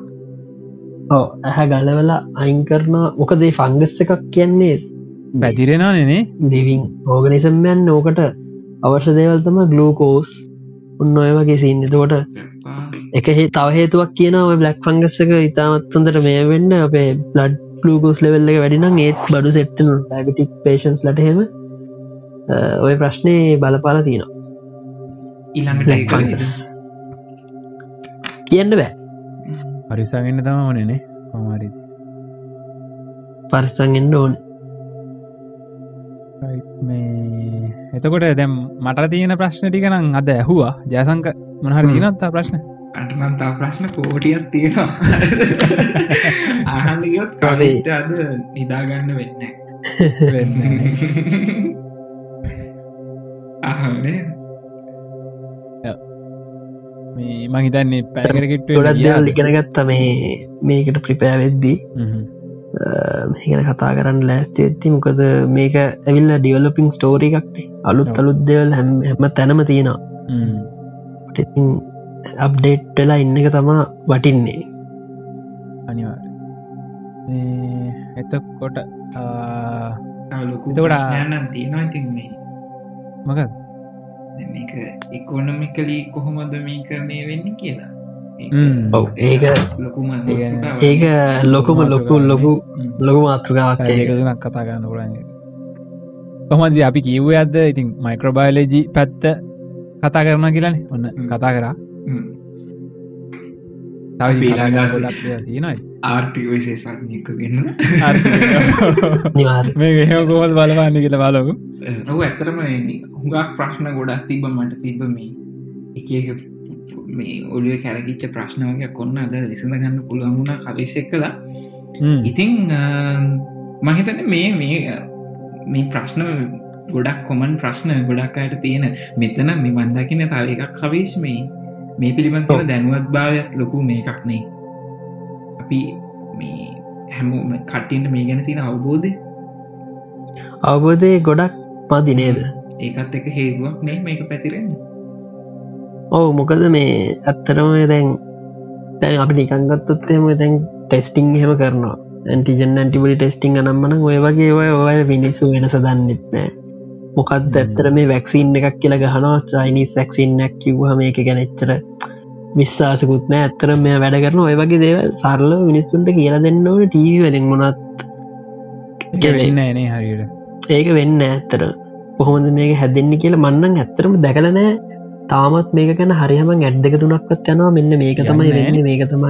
ඕ ඇහැ ගලවෙලා අයින් කරනවා. මොකදේ ෆංගස් එකක් කියන්නේ? බැතිරෙනවා නෙනේ ලිවිං ඕගනිසම්යන් ඕකට අවශ්‍ය දේවල්තම ගලූකෝස් උන්න ඔය වගේ සින්න එතකොට එක හේ තව හේතුවක් කියනව. බ්ලක් ෆංගස්සක ඉතාමත් හොඳට මේ වෙන්න අපේ බ්ලඩ් ලූගෝස් ලෙවල්ල එක වැඩිනම් ඒත් බඩු සෙට්ටන ඩයිබටික් පේෂන්ස් ලටහෙම ඔය ප්‍රශ්නය බලපාල තියෙනවා. ඊළඟට කියන්න බෑ. පරිසාගන්න තම ඕනනේ පමාරි පරිසංගෙන්න්න ඕන. මේ එතකොට දැම් මට තියෙන ප්‍රශ්න ටිකනම් අද ඇහුවා. ජයසංක මොහර තිනත්තා ප්‍රශ්න අටමන්තා ප්‍රශ්න කෝටියක් තියෙනවා. ආහන්ගයොත් කවිෂ්ට අද නිදාගන්න වෙන්න [laughs] අහනේ මේ මහිතන්නේ පැකරගෙට ගොඩක් දෙවල් ඉගෙනගත්ත මේ මේකට ප්‍රිපෑවෙද්දී මේකන කතා කරන්න ලෑස්ති ඇත්ති මොකද මේක ඇවිල්ල ඩියවලපිං ස්ටෝරි එකක්නේ අලුත් අලුත් දෙවල් හැම හැම තැනම තියෙනවා. ඉතින් අප්ඩේට් වෙලා ඉන්න එක තමා වටින්නේ. අනිවාර එතකොට ලොකුතකොට යන්න තියෙනවා ඉතින්නේ මකත් මේක එකොනමිකලී කොහොමද මේක මේ වෙන්න කියලා. ඔව ඒක ලොකුම ඒක ලොකුම ලොකු ලොකු ලොකු මාතෘකාවක් ඒකතුනක් කතා ගන්න පුලන් කොහමද අපි කිව්ව ඇද ඉතින් මයික්‍රෝබයිලජි පැත්ත කතා කරන කියලන. ඔන්න කතා කරා ආර්ථික විශේෂඥක ගන්න මේ ගොහල් බලවන්න කියල බලකු ඔහු ඇතරම හුඟක් ප්‍රශ්න ගොඩක් තිබ මට තිබම එක මේ ඔලිය කැරකිච්ච ප්‍රශ්නවගේ කොන්න අද විසඳ ගන්න පුළුවන් වුණ කවිශක් කලා ඉතිං මහිතන මේ මේ මේ ප්‍රශ්න ගොඩක් කොමන් ප්‍රශ්න ගොඩක් අයට තියෙන මෙතන මේ මන්දකින තාව එකක් කවිශ් මේ මේ පිළිබඳ දැනුවත් භාවයක් ලොකු මේකක්නේ අපි මේ හැම කට්ටින්ට මේ ගැන තියෙන අවබෝධය? අවබෝධය ගොඩක් පදි නේද? ඒකත් එක හේතුවක් නේ මේක පැතිරෙන්නේ. ඔව මොකද මේ ඇත්තරම දැන් තැන් අපි නිකංගත්තුත්තේම දැන් ටෙස්ටිං හෙම කරනවා. ඇන්ටිජන් ඇන්ටිබලි ටෙස්ටිං නම්මන ඔය වගේ ඔය ඔය වෙනස දන්නෙත් නෑ මොකක්ද ඇත්තර මේ වැක්සින් එකක් කියලා ගහනවා? චයිනිස් වැක්සින්නක් කිව්හ මේක ගැනෙච්චර විශ්වාසකුත් නෑ ඇත්තර මේ වැඩ කරන ඔය වගේ දේව සරල මිනිස්සුන්ට කියලා දෙන්න ඕන ටීවි වලින් මොනත් වෙන්න එනේ හරියට. ඒක වෙන්න ඇත්තර කොහොමද මේක හැදෙන්න්න කියලා මන්නන් ඇත්තරම දැකලනෑ තාමත් මේක ගැන හරිහම ඇඩ්දක තුනක්වත් යනවා. මෙන්න මේක තමයි වෙන්න. මේක තම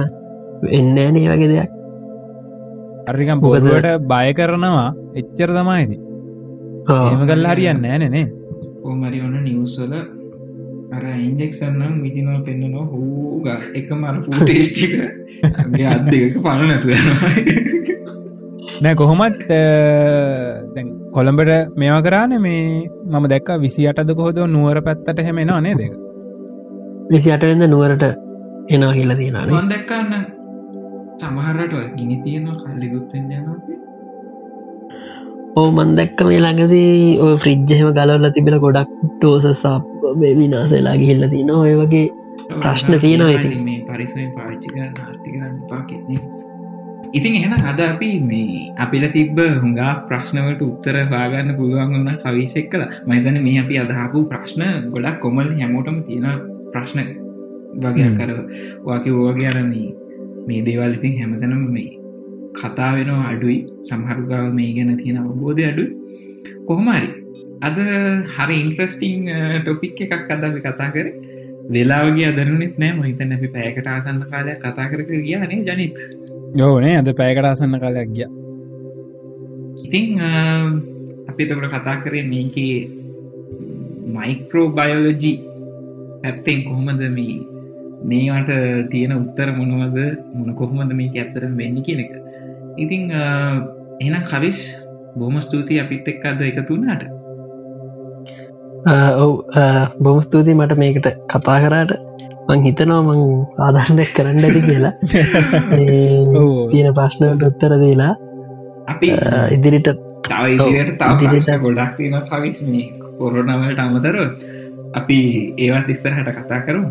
එන්න නේ වගේ දෙයක්. අරිකම් බොදුවට බය කරනවා. එච්චර තමයිති ඒම කල් හරියන්න ෑනනේ ඕමරි ඔන්න නිවසල අර ඉන්ජෙක්සන්නම් විතිනවා පෙන්න්නන හූග එක. මර පූටේස්ටික අත්දක පල නැතු නෑ කොහොමත් කොළඹට මේවා කරාන මේ මම දැක්ක විසි අටද කොහොද නුවර පැත්තට හෙමෙනවා නේ දෙක විසි අටවෙද නුවරට එනවා කියලා තියෙනවා දැක්කන්න සමහරට ගිනි තියෙනවා කල්ලිගුත්තෙන් යනවා ඕ මන් දැක්ක මේ ළඟදී ඔය ෆ්‍රිජ්ජහෙම ගලවල තිබෙන ගොඩක් ටෝසසා විනාසලා ගිහිල්ල තින ඔය වගේ ප්‍රශ්න තියෙනවා මේ පරිසම පාච්චි කරන්න ආස්ති කරන්න පාකෙත්න ඉතින් එහෙන අද අපි මේ අපිල තිබ්බ හුඟා ප්‍රශ්නවට උත්තර පාගන්න පුළුවන් වන්න කවිශෙක් කළ මයිතන මේ අපි අදහපු ප්‍රශ්න ගොඩක් කොමල් හැමෝටම තියෙන ප්‍රශ්න වගේ කර වාකි ඕවගේ අරමී මේ දේවල් ඉතින් හැමතනම මේ කතා වෙනවා අඩුයි. සමහරුගාව මේ ගැන තියෙන අවබෝධය අඩු කොහොමරි අද හරි ඉන්ට්‍රස්ටිං ටොපික් එකක් අද අපි කතා කර. වෙලාවගේ අදරනෙත් නෑ. මොහිත නැපි පෑකට ආසන්න කාලයක් කතා කර ගියානේ ජනිත්. යෝනේ අද පෑකට ආසන්න කාලයක් ගිය. ඉතිං අපි තකට කතා කරේ මේක මයික්‍රෝ බයෝලජි ඇත්තෙන් කොහොමද මේ මේවට තියෙන උත්තර මොනවද? මොන කොහොමද මේ ඇත්තර වෙන්න කියන එක ඉතිං එනම් කවිශ් බොහම ස්තුතියි අපිත් එක් අද එකතුනාට ඔව් බොම ස්තුතියි මට මේකට කතා කරාට. මං හිතනවා මං ආධාරණයක් කරන්න ඇති කියලා. [laughs] තියෙන ප්‍රශ්නට උත්තර දීලා. අපි ඉදිරිට තව ඉදිරියට තාදිරිට ගොඩක් පවිස් මේ කොරනවලට අමතර අපි ඒවත් ඉස්සරහට කතා කරු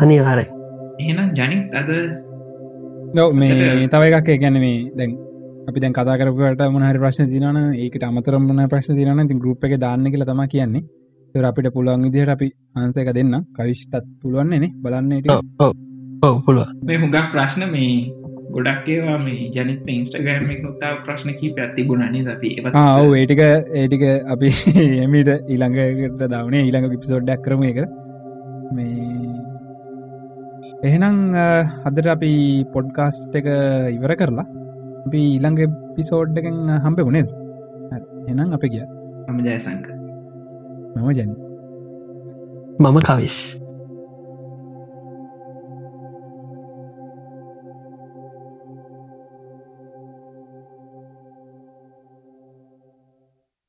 අනිවාරයි එහෙනම් ජනිත් අද නොව [laughs] මේ තව එකක් ගැන මේ දැන් අපි දැන් කතා කරපුට මොහරි ප්‍රශ්න තිනන ඒකට අමතරමන ප්‍රශ්න තිරන ති ගරුප් එක දාන්න කියලා තම කියන්නේ. තර අපිට පුළුවන් විදිහට අපි අන්සක දෙන්න. කවිෂ්ටත් පුළුවන්න්නේ බලන්නට ඔව පුළුව මේ හුඟක් ප්‍රශ්න මේ ගොඩක් ඒවා මේ ජනිත ඉන්ස්ටගෑම තාව ප්‍රශ්න කී පැත්තිබුණනේ අපි? ආව ඒටික ඒටික අපි [laughs] එමිට ඊළඟකට දවනේ ඊළඟ පිසෝඩ්ඩක් කරම එක මේ එහෙනම් හදර අපි පොඩ්කාස්ට් එක ඉවර කරලා අපි ඊළඟ පිසෝඩ්ඩකෙන් හම්ප වුණේද එනම් අප කිය මම ජයසංක. මම ජැන. මම කවිශ්